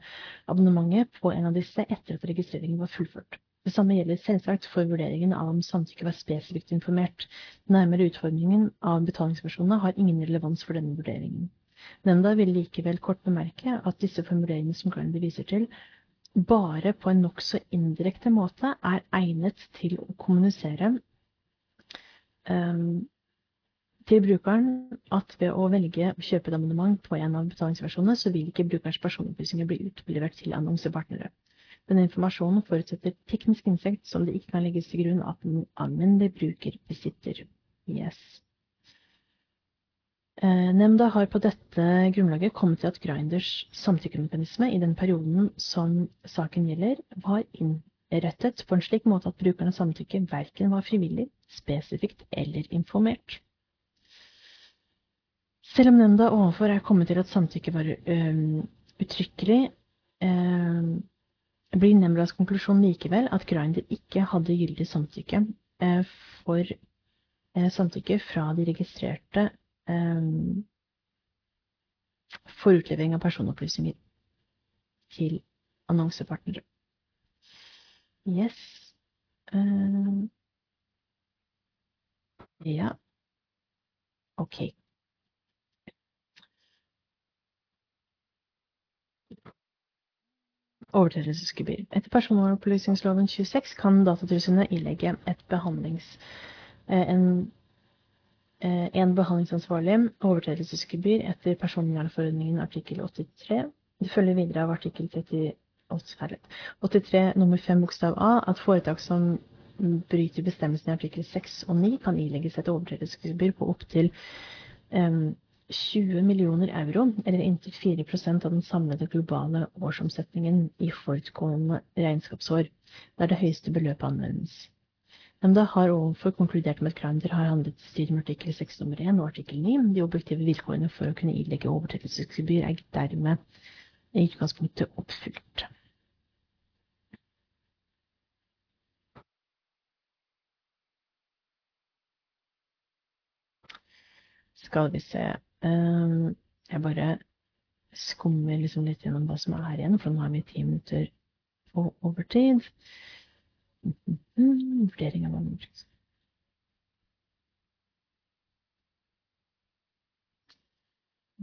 Speaker 1: abonnementet på en av disse etter at registreringen var fullført. Det samme gjelder selvsagt for vurderingen av om samtykke var spesifikt informert. Nærmere utformingen av betalingsversjonene har ingen relevans for denne vurderingen. Nemnda vil likevel kort bemerke at disse formuleringene som Grandy viser til, bare på en nokså indirekte måte er egnet til å kommunisere til brukeren at ved å velge å kjøpe et abonnement på en av betalingsversjonene, så vil ikke brukerens personopplysninger bli utlevert til annonsepartnere. Denne informasjonen forutsetter teknisk innsikt som det ikke kan legges til grunn at den alminnelige bruker besitter. Yes. Eh, nemnda har på dette grunnlaget kommet til at Grinders samtykkemekanisme i den perioden som saken gjelder, var innrettet på en slik måte at brukernes samtykke verken var frivillig, spesifikt eller informert. Selv om nemnda ovenfor er kommet til at samtykke var um, uttrykkelig, um, blir nemndas konklusjon likevel at Grinder ikke hadde gyldig samtykke eh, for eh, samtykke fra de registrerte eh, for utlevering av personopplysninger til annonsepartnere. Yes. ja. OK. overtredelsesgebyr. Etter personopplysningsloven 26 kan Datatilsynet ilegge behandlings, eh, en, eh, en behandlingsansvarlig overtredelsesgebyr etter personvernforordningen artikkel 83. Det følger videre av artikkel 30, 83 nummer 5 bokstav A at foretak som bryter bestemmelsene i artikkel 6 og 9 kan ilegges et overtredelsesgebyr på opptil um, 20 millioner euro, eller inntil 4% av den samlede globale årsomsetningen i forutgående regnskapsår, der det høyeste beløpet anvendes. Nemnda har overfor konkludert med at Grindr har handlet i strid med artikkel 6 nummer 1 og artikkel 9. De objektive vilkårene for å kunne ilegge overtredelsesgebyr er dermed i utgangspunktet oppfylt. Skal vi se ehm, Jeg bare skummer liksom litt gjennom hva som er igjen, for nå har vi ti minutter på overtid. Vurdering av anmeldelser.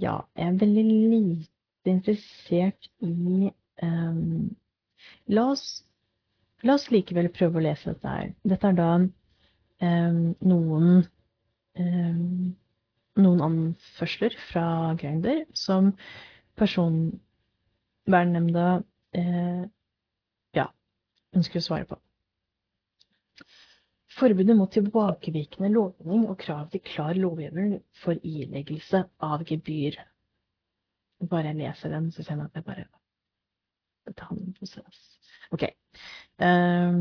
Speaker 1: Ja, jeg er veldig lite interessert i um, la, oss, la oss likevel prøve å lese dette her. Dette er da um, noen um, noen anførsler fra Grinder som personvernnemnda eh, ja, ønsker å svare på. Forbudet mot tilbakevirkende lovgivning og krav til klar lovhjemmel for ileggelse av gebyr. Bare jeg leser den, så kjenner jeg at jeg bare handler om prosess. Ok. Um,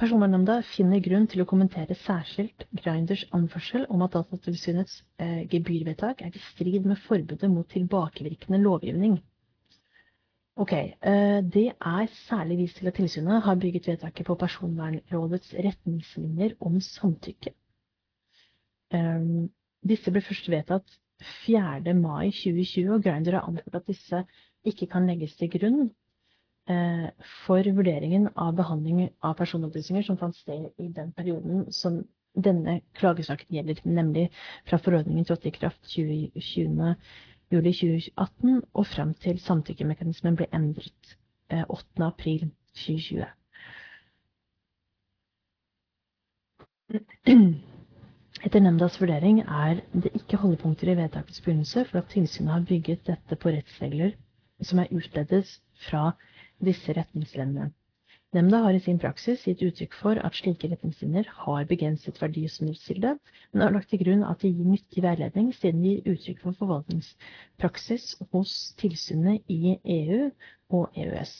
Speaker 1: Personvernnemnda finner grunn til å kommentere særskilt Grinders anførsel om at Datatilsynets eh, gebyrvedtak er i strid med forbudet mot tilbakevirkende lovgivning. Ok, eh, Det er særlig vist til at tilsynet har bygget vedtaket på Personvernrådets retningslinjer om samtykke. Eh, disse ble først vedtatt 4. mai 2020, og Grinder har anført at disse ikke kan legges til grunn for vurderingen av behandling av personopplysninger som fant sted i den perioden som denne klagesaken gjelder, nemlig fra forordningen trådte i kraft 20. 20. juli 2018 og frem til samtykkemekanismen ble endret 8. Eh, april 2020. Etter nemndas vurdering er det ikke holdepunkter i vedtakets begynnelse for at tilsynet har bygget dette på rettsregler som er utledet fra disse retningslinjene. Nemnda har i sin praksis gitt uttrykk for at slike retningslinjer har begrenset verdi som rettskilde, men har lagt til grunn at de gir nyttig veiledning siden de gir uttrykk for forvaltningspraksis hos tilsynet i EU og EØS.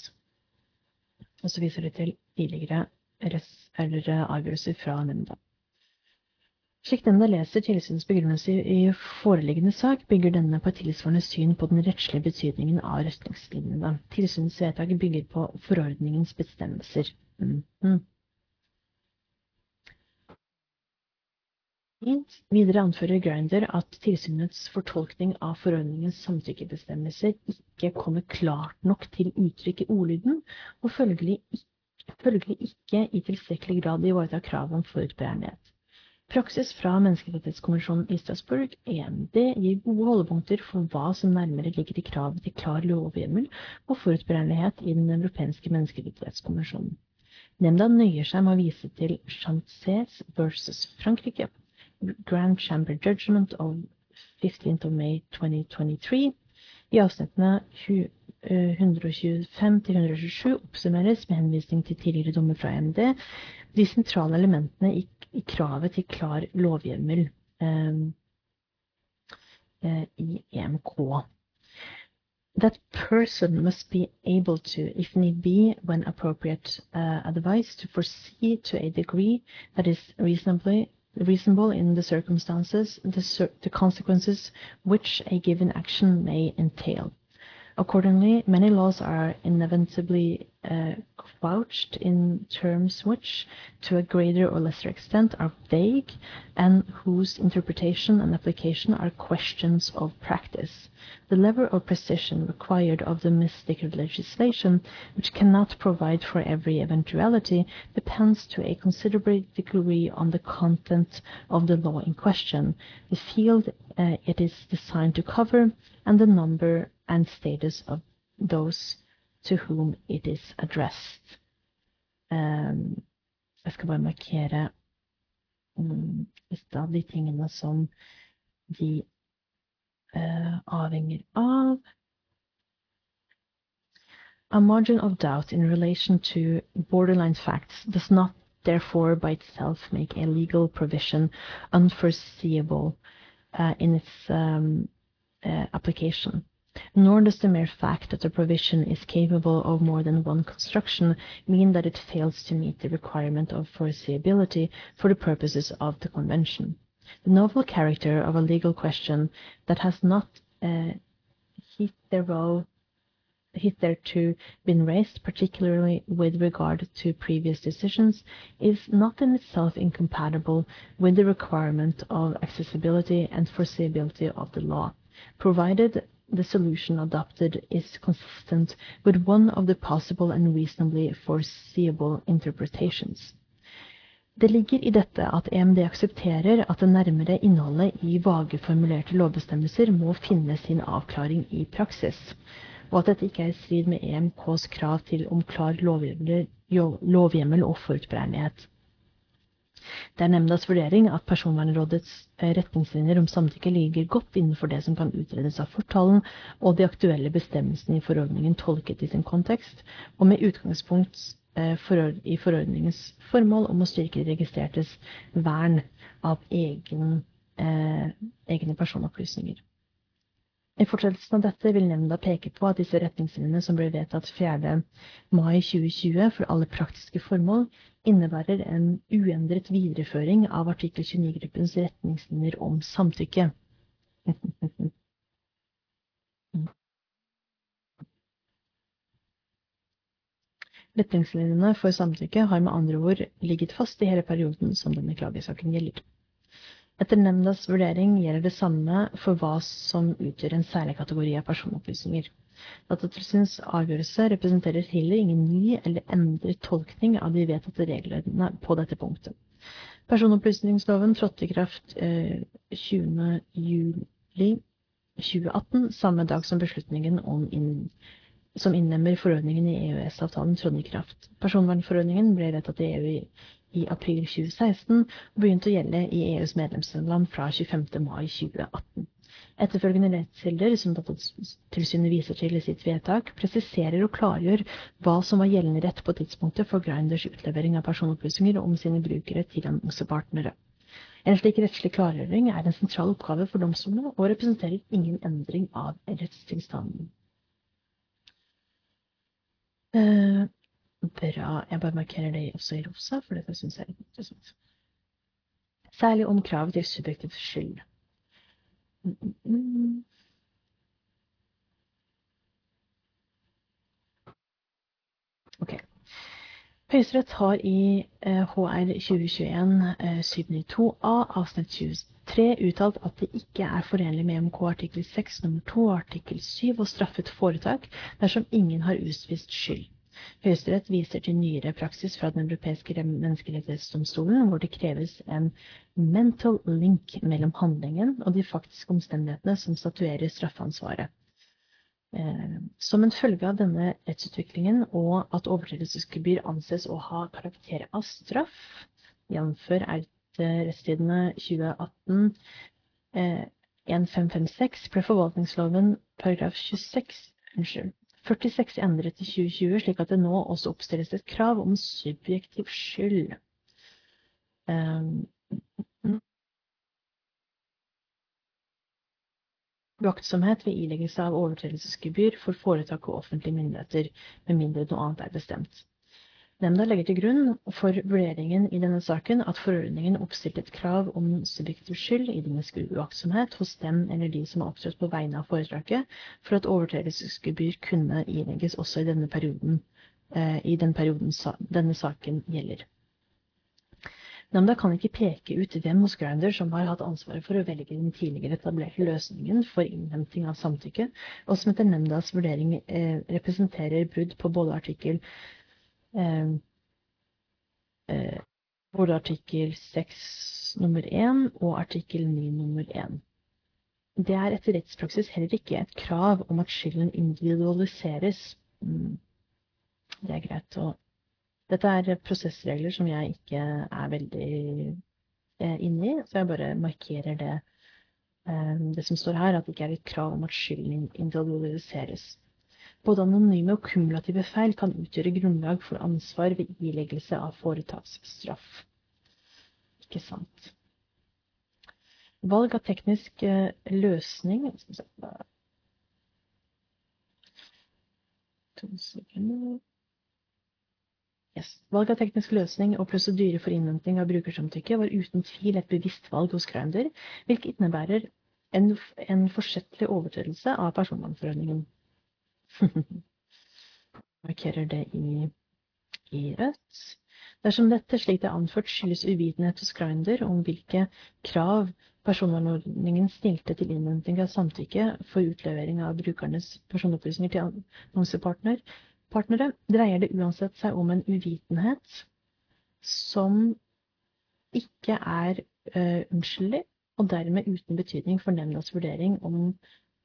Speaker 1: Og så viser de til tidligere avgjørelser fra nemnda. Slik nemnda leser tilsynets begrunnelse i foreliggende sak, bygger denne på et tilsvarende syn på den rettslige betydningen av retningslinjene. Tilsynets vedtak bygger på forordningens bestemmelser. Mm -hmm. Videre anfører Grinder at tilsynets fortolkning av forordningens samtykkebestemmelser ikke kommer klart nok til uttrykk i ordlyden, og følgelig ikke, følgelig ikke i tilstrekkelig grad ivaretar kravet om forutberegnelighet. Praksis fra Menneskerettighetskonvensjonen i Strasbourg, EMD, gir gode holdepunkter for hva som nærmere ligger i kravet til klar lovhjemmel og forutberegnelighet i Den europeiske menneskerettighetskonvensjonen. Nemnda nøyer seg med å vise til Chances versus Frankrike, Grand Chamber Judgment of 15th of May 2023. I avsnittene 125-127 oppsummeres med henvisning til tidligere dommer fra EMD de sentrale elementene i kravet til klar lovhjemmel um, uh, i EMK. That person must be able to, if need be, when appropriate uh, advice, to foresee to a degree that is reasonably reasonable in the circumstances the consequences which a given action may entail. Accordingly, many laws are inevitably uh, couched in terms which, to a greater or lesser extent, are vague and whose interpretation and application are questions of practice. The level of precision required of domestic legislation, which cannot provide for every eventuality, depends to a considerable degree on the content of the law in question, the field uh, it is designed to cover, and the number and status of those to whom it is addressed. Um, jeg skal bare markere um, lista av de tingene som de uh, avhenger av. A margin of doubt in relation to borderline facts does not therefore by itself make a legal provision unforeseeable uh, in its um, uh, application. Nor does the mere fact that a provision is capable of more than one construction mean that it fails to meet the requirement of foreseeability for the purposes of the Convention. The novel character of a legal question that has not uh, hitherto hitherto been raised, particularly with regard to previous decisions, is not in itself incompatible with the requirement of accessibility and foreseeability of the law, provided the solution adopted is consistent with one of the possible and reasonably foreseeable interpretations. Det ligger i dette at EMD aksepterer at det nærmere innholdet i vage formulerte lovbestemmelser må finne sin avklaring i praksis, og at dette ikke er i strid med EMKs krav til om klar lovhjemmel og forutberegnelighet. Det er nemndas vurdering at Personvernrådets retningslinjer om samtykke ligger godt innenfor det som kan utredes av fortalen og de aktuelle bestemmelsene i forordningen tolket i sin kontekst, og med utgangspunkt i forordningens formål om å styrke de registrertes vern av egen, egne personopplysninger. I fortsettelsen av dette vil nemnda peke på at disse retningslinjene som ble vedtatt 4. mai 2020 for alle praktiske formål, innebærer en uendret videreføring av artikkel 29-gruppens retningslinjer om samtykke. Retningslinjene for samtykke har med andre ord ligget fast i hele perioden som denne klagesaken gjelder. Etter nemndas vurdering gjelder det samme for hva som utgjør en særlig kategori av personopplysninger. Datatilsynets avgjørelse representerer heller ingen ny eller endret tolkning av de vedtatte reglene på dette punktet. Personopplysningsloven trådte i kraft 20. juli 2018, samme dag som beslutningen inn som innlemmer forordningen i EØS-avtalen trådte i kraft. Personvernforordningen ble vedtatt i EU i, i april 2016 og begynte å gjelde i EUs medlemsland fra 25. mai 2018. Etterfølgende rettskilder som Datatilsynet viser til i sitt vedtak, presiserer og klargjør hva som var gjeldende rett på tidspunktet for Grinders utlevering av personopplysninger om sine brukere til annonsepartnere. En slik rettslig klargjøring er en sentral oppgave for domstolene og representerer ingen endring av rettstilstanden. Bra. Jeg bare markerer det også i rosa, for dette syns jeg er interessant. Særlig om kravet til subjektiv skyld. Mm. Høyesterett har i HR 2021 792a avsnitt 23 uttalt at det ikke er forenlig med MK artikkel 6 nummer 2 og artikkel 7 å straffe et foretak dersom ingen har utvist skyld. Høyesterett viser til nyere praksis fra Den europeiske menneskerettighetsdomstolen, hvor det kreves en mental link mellom handlingen og de faktiske omstendighetene som statuerer straffeansvaret. Eh, som en følge av denne rettsutviklingen og at overtredelsesgebyr anses å ha karakter av straff, jf. rettstidene 2018 1556, ble forvaltningsloven paragraf 26, unnskyld, 46 endret i 2020, slik at det nå også oppstilles et krav om subjektiv skyld. Um, Uaktsomhet ved ileggelse av overtredelsesgebyr for foretak og offentlige myndigheter, med mindre noe annet er bestemt. Nemnda legger til grunn for vurderingen i denne saken at forordningen oppstilte et krav om subjektiv skyld i dines uaktsomhet hos dem eller de som har opptrådt på vegne av foretaket, for at overtredelsesgebyr kunne ilegges også i denne perioden, eh, i den perioden denne saken gjelder. Nemnda kan ikke peke ut hvem hos Grinder som har hatt ansvaret for å velge den tidligere etablerte løsningen for innhenting av samtykke, og som etter nemndas vurdering eh, representerer brudd på både artikkel både artikkel 6 nummer 1 og artikkel 9 nummer 1. Det er etter rettspraksis heller ikke et krav om at skylden individualiseres. Mm. Det er greit å dette er prosessregler som jeg ikke er veldig eh, inne i, så jeg bare markerer det, eh, det som står her, at det ikke er et krav om at skylden individualiseres. Både anonyme og kumulative feil kan utgjøre grunnlag for ansvar ved ileggelse av foretaksstraff. Ikke sant. Valg av teknisk eh, løsning Yes. Valg av teknisk løsning og prosedyre for innhenting av brukersamtykke var uten tvil et bevisst valg hos Grindr, hvilket innebærer en, en forsettlig overtredelse av personvernforordningen. markerer det i, i rødt. Dersom dette, slik det er anført, skyldes uvitenhet hos Grinder om hvilke krav personvernordningen stilte til innhenting av samtykke for utlevering av brukernes personopplysninger til annonsepartnere, dreier det uansett seg om en uvitenhet som ikke er uh, unnskyldelig, og dermed uten betydning for nemndas vurdering om,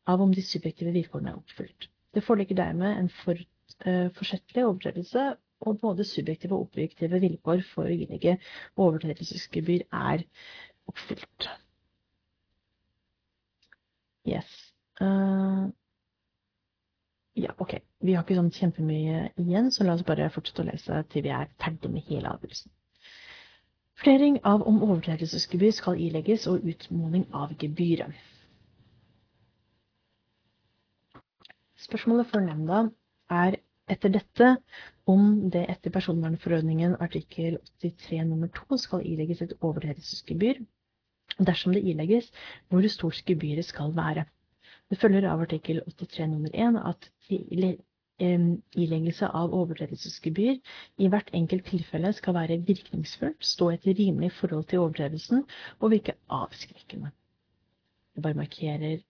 Speaker 1: av om de subjektive vilkårene er oppfylt. Det foreligger dermed en for, eh, forsettlig overtredelse, og både subjektive og objektive vilkår for å innlegge overtredelsesgebyr er oppfylt. Yes. Uh, ja, OK. Vi har ikke sånn kjempemye igjen, så la oss bare fortsette å lese til vi er ferdig med hele avgjørelsen. Vurdering av om overtredelsesgebyr skal ilegges og utmåling av gebyret. Spørsmålet for nemnda er etter dette om det etter personvernforordningen artikkel 83 nummer 2 skal ilegges et overtredelsesgebyr, dersom det ilegges, hvor stort gebyret skal være. Det følger av artikkel 83 nummer 1 at ileggelse av overtredelsesgebyr i hvert enkelt tilfelle skal være virkningsfullt, stå et rimelig forhold til overtredelsen og virke avskrekkende. Jeg bare markerer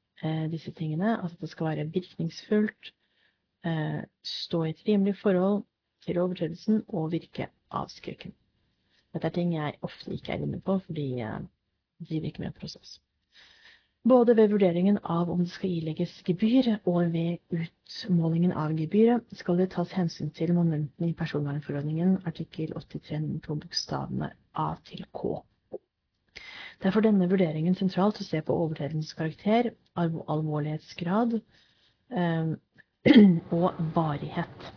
Speaker 1: disse tingene, at det skal være virkningsfullt, eh, stå i et rimelig forhold til overtredelsen og virke avskrekkende. Dette er ting jeg ofte ikke er inne på, fordi eh, driver ikke med prosess. Både ved vurderingen av om det skal ilegges gebyr, og ved utmålingen av gebyret skal det tas hensyn til momentene i personvernforordningen artikkel 83 på bokstavene A til K. Det er for denne vurderingen sentralt å se på overtredelsens karakter, alvorlighetsgrad eh, og varighet.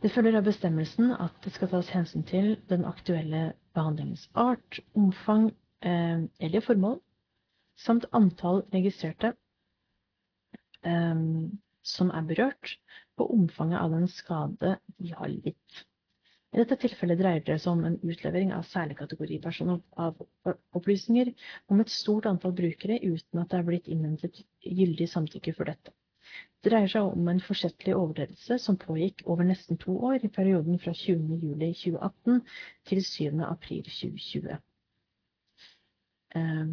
Speaker 1: Det følger av bestemmelsen at det skal tas hensyn til den aktuelle behandlingens art, omfang, Eh, eller formål, samt antall registrerte eh, som er berørt, og omfanget av den skade de har litt. I dette tilfellet dreier det seg om en utlevering av særlig kategori personopplysninger om et stort antall brukere uten at det er blitt innhentet gyldig samtykke for dette. Det dreier seg om en forsettlig overtredelse som pågikk over nesten to år i perioden fra 20. juli 2018 til 7. april 2020. Eh,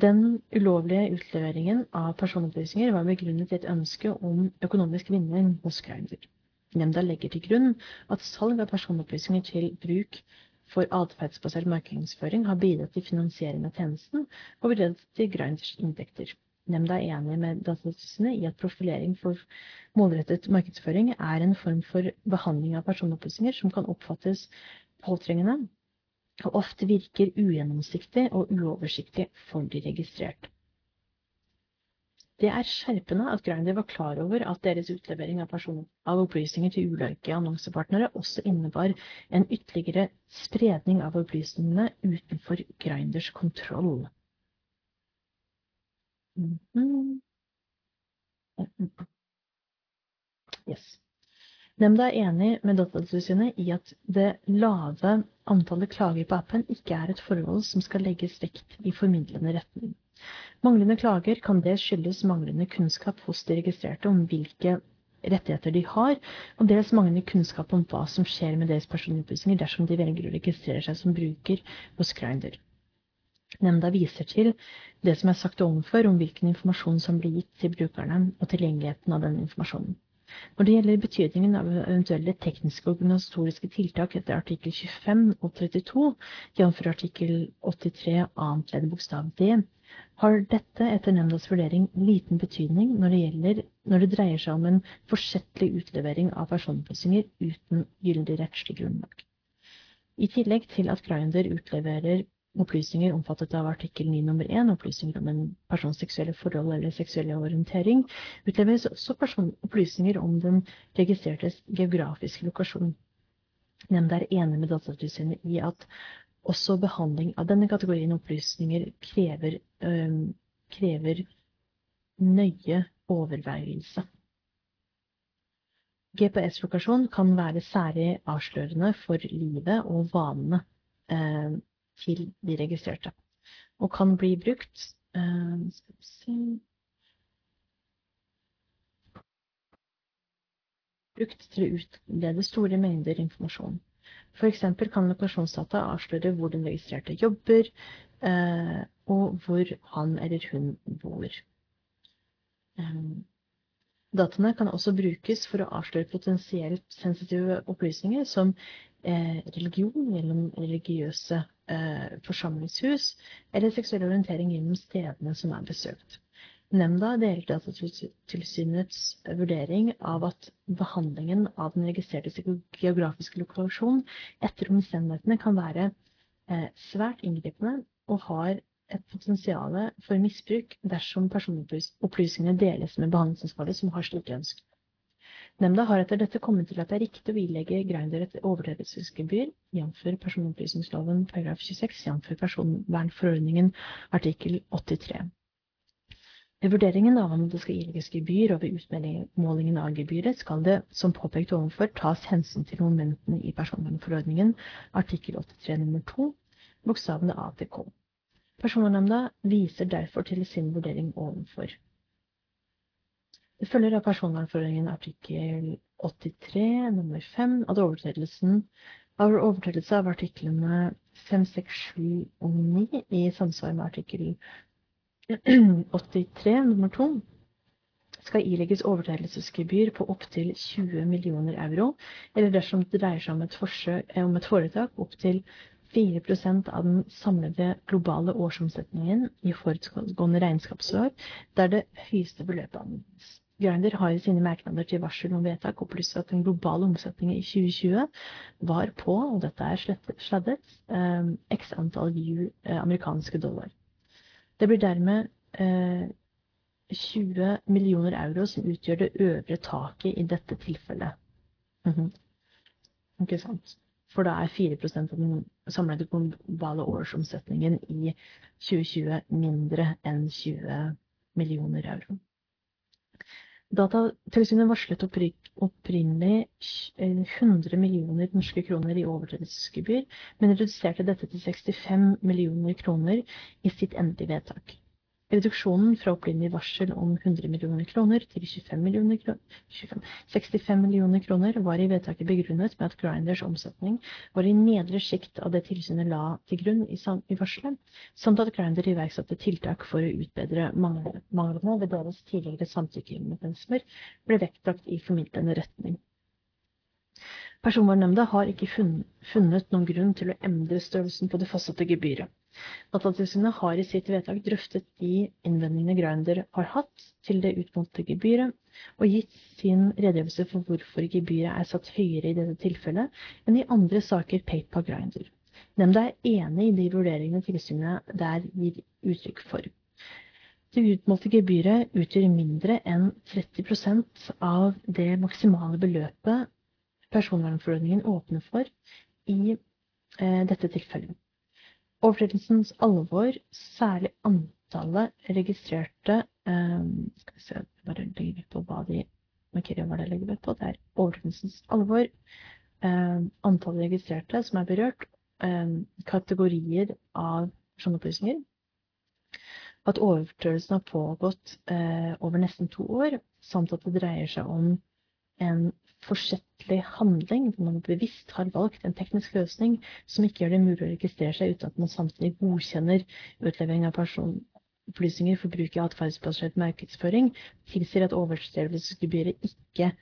Speaker 1: den ulovlige utleveringen av personopplysninger var begrunnet i et ønske om økonomisk vinning hos Grindr. Nemnda legger til grunn at salg av personopplysninger til bruk for atferdsbasert markedsføring har bidratt til finansiering av tjenesten og bidratt til Grinders inntekter. Nemnda er enig med Datatilsynet i at profilering for målrettet markedsføring er en form for behandling av personopplysninger som kan oppfattes påtrengende og ofte virker ugjennomsiktig og uoversiktlig for de registrerte. Det er skjerpende at Grindr var klar over at deres utlevering av, av opplysninger til ulike annonsepartnere også innebar en ytterligere spredning av opplysningene utenfor Grinders kontroll. Mm -hmm. Yes. Nemnda er enig med Datatilsynet i at det lave antallet klager på appen ikke er et forhold som skal legges vekt i formidlende retning. Manglende klager kan dels skyldes manglende kunnskap hos de registrerte om hvilke rettigheter de har, og dels manglende kunnskap om hva som skjer med deres personopplysninger dersom de velger å registrere seg som bruker hos Grinder. Nemnda viser til det som er sagt ovenfor om hvilken informasjon som blir gitt til brukerne, og tilgjengeligheten av den informasjonen. Når det gjelder betydningen av eventuelle tekniske og organisatoriske tiltak etter artikkel 25 og 32, jf. artikkel 83 annet ledd bokstav d, har dette etter nemndas vurdering liten betydning når det, gjelder, når det dreier seg om en forsettlig utlevering av personopplysninger uten gyldig rettslig grunnlag. I tillegg til at Grindr utleverer opplysninger omfattet av artikkel 9 nummer 1, opplysninger om en persons seksuelle forhold eller seksuelle orientering, utleveres også opplysninger om den registrertes geografiske lokasjon. Nemnda er enig med Datatilsynet i at også behandling av denne kategorien opplysninger krever, øh, krever nøye overveielse. GPS-lokasjon kan være særlig avslørende for livet og vanene øh, til de registrerte. Og kan bli brukt uh, Skal vi se brukt til å utlede store mengder informasjon. Eksempel kan lokasjonsdata avsløre hvor den registrerte jobber, eh, og hvor han eller hun bor. Um, dataene kan også brukes for å avsløre potensielt sensitive opplysninger som eh, religion gjennom religiøse eh, forsamlingshus, eller seksuell orientering gjennom stedene som er besøkt. Nemnda deler Datatilsynets vurdering av at behandlingen av den registrerte geografiske lokasjon etter omstendighetene kan være eh, svært inngripende og har et potensial for misbruk dersom personopplysningene deles med behandlingsansvarlig som har stort ønske. Nemnda har etter dette kommet til at det er riktig å ilegge Greider et overtredelsesgebyr, jf. personopplysningsloven § 26, jf. personvernforordningen artikkel 83. Ved vurderingen av om det skal ilegges gebyr og ved utmålingen av gebyret skal det, som påpekt ovenfor, tas hensyn til momentene i personvernforordningen artikkel 83 nr. 2, bokstavene A til K. Personvernnemnda viser derfor til sin vurdering ovenfor. Det følger av personvernforordningen artikkel 83 nr. 5 at overtredelsen av overtredelse av artiklene 5, 6, 7 og 9 i samsvar med artikkel 83 nummer 2 skal ilegges overtredelsesgebyr på opptil 20 millioner euro, eller dersom det dreier seg om et, forsøk, eh, om et foretak opptil 4 av den samlede globale årsomsetningen i forutgående regnskapsår, der det høyeste beløpet anvendes. Grinder har i sine merknader til varsel om vedtak opplyst at den globale omsetningen i 2020 var på, og dette er sladdet, eh, x antall eh, amerikanske dollar. Det blir dermed eh, 20 millioner euro som utgjør det øvre taket i dette tilfellet. Mm -hmm. Ikke sant? For da er 4% av den samlede globale årsomsetningen i 2020 mindre enn 20 millioner euro. Datatilsynet varslet opprinnelig 100 millioner norske kroner i overtredelsesgebyr, men reduserte dette til 65 millioner kroner i sitt endelige vedtak. Reduksjonen fra opprinnelig varsel om 100 millioner kroner til 25 millioner kroner, 25, 65 millioner kroner var i vedtaket begrunnet med at Grinders omsetning var i nedre sjikt av det tilsynet la til grunn i, i varselet, samt at Grinder iverksatte tiltak for å utbedre manglene ved deres tidligere samtykkemekanismer ble vektlagt i formidlende retning. Personvernnemnda har ikke funnet noen grunn til å endre størrelsen på det fastsatte gebyret. Datatilsynet har i sitt vedtak drøftet de innvendingene Grinder har hatt til det utmålte gebyret, og gitt sin redegjørelse for hvorfor gebyret er satt høyere i dette tilfellet enn i andre saker pekt på Grinder. Nemnda er enig i de vurderingene tilsynet der gir uttrykk for. Det utmålte gebyret utgjør mindre enn 30% av det maksimale beløpet personvernforordningen åpner for i eh, dette tilfellet. Overtredelsens alvor, særlig antallet registrerte um, Skal vi se, bare legge vekt på hva de markerer hva de legger vekt på. Det er overtredelsens alvor, um, antallet registrerte som er berørt, um, kategorier av personopplysninger, at overtredelsen har pågått eh, over nesten to år, samt at det dreier seg om en forsettlig handling, hvor man bevisst har valgt en teknisk løsning som ikke gjør det mulig å registrere seg uten at man samtidig godkjenner utlevering av personopplysninger for bruk i atferdsbasert markedsføring, tilsier at overtredelsesgebyret ikke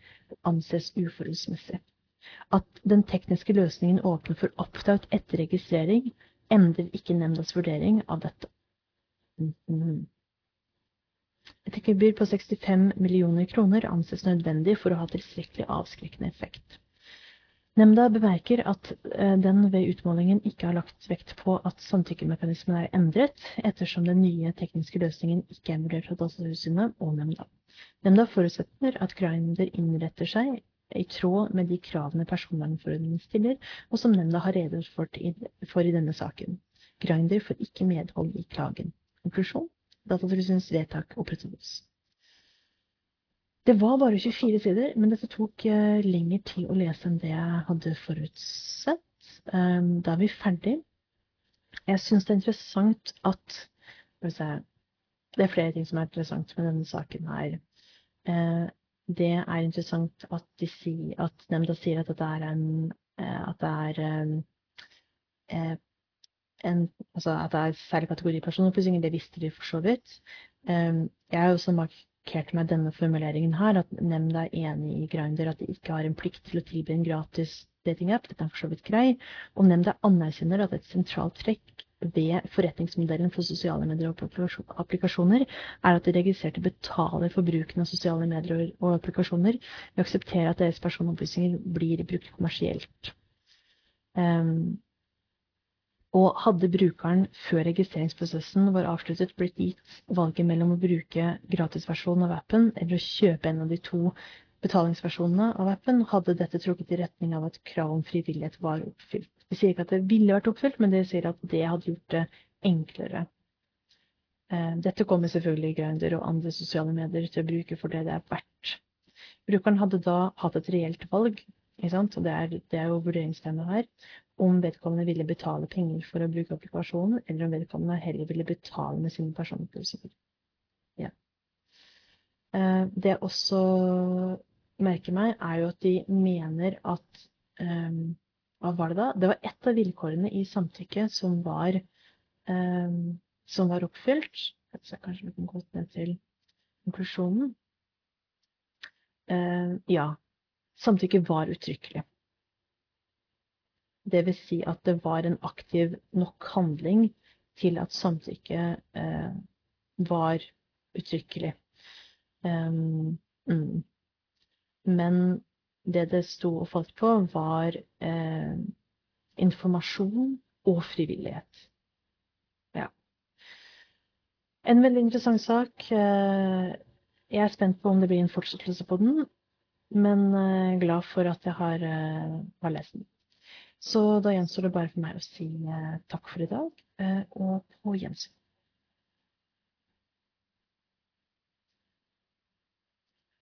Speaker 1: anses uforholdsmessig. At den tekniske løsningen åpner for opt-out etter registrering, endrer ikke nemndas vurdering av dette. Mm -hmm. Gebyr på 65 millioner kroner anses nødvendig for å ha tilstrekkelig avskrekkende effekt. Nemnda bemerker at eh, den ved utmålingen ikke har lagt vekt på at samtykkemekanismen er endret, ettersom den nye tekniske løsningen ikke er vurdert av Datatilsynet og nemnda. Nemnda forutsetter at Grinder innretter seg i tråd med de kravene personvernforordningen stiller, og som nemnda har redegjort for i denne saken. Grinder får ikke medhold i klagen. Konklusjon Datatilsynets vedtak opprettholdes. Det var bare 24 sider, men dette tok uh, lengre tid å lese enn det jeg hadde forutsett. Um, da er vi ferdig. Jeg syns det er interessant at Det er flere ting som er interessant med denne saken her. Uh, det er interessant at, de sier, at nemnda sier at det er en At det er en, altså at det er særlig kategori personopplysninger. Det visste de for så vidt. Jeg har også markert meg denne formuleringen her, at nemnda er enig i Grinder at de ikke har en plikt til å tilby en gratis datingapp. Dette er for så vidt grei. Og nemnda anerkjenner at et sentralt trekk ved forretningsmodellen for sosiale medier og applikasjoner er at de registrerte betaler for bruken av sosiale medier og applikasjoner ved å akseptere at deres personopplysninger blir brukt kommersielt. Um, og hadde brukeren før registreringsprosessen var avsluttet blitt gitt valget mellom å bruke gratisversjonen av appen eller å kjøpe en av de to betalingsversjonene av appen, hadde dette trukket i retning av at krav om frivillighet var oppfylt. De sier ikke at det ville vært oppfylt, men de sier at det hadde gjort det enklere. Eh, dette kommer selvfølgelig Grindr og andre sosiale medier til å bruke for det det er verdt. Brukeren hadde da hatt et reelt valg, og det er, det er jo vurderingstemaet her, om vedkommende ville betale penger for å bruke applikasjonen, eller om vedkommende heller ville betale med sine personopplysninger. Ja. Eh, det jeg også merker meg, er jo at de mener at um, Hva var det da? Det var ett av vilkårene i samtykket som var, um, som var oppfylt. Så kanskje vi kan gå ned til konklusjonen. Uh, ja. Samtykket var uttrykkelig. Det vil si at det var en aktiv nok handling til at samtykket eh, var uttrykkelig. Um, mm. Men det det sto og falt på, var eh, informasjon og frivillighet. Ja. En veldig interessant sak. Eh, jeg er spent på om det blir en fortsettelse på den, men eh, glad for at jeg har, eh, har, lest den. Så da gjenstår det bare for meg å si takk for i dag, og på gjensyn.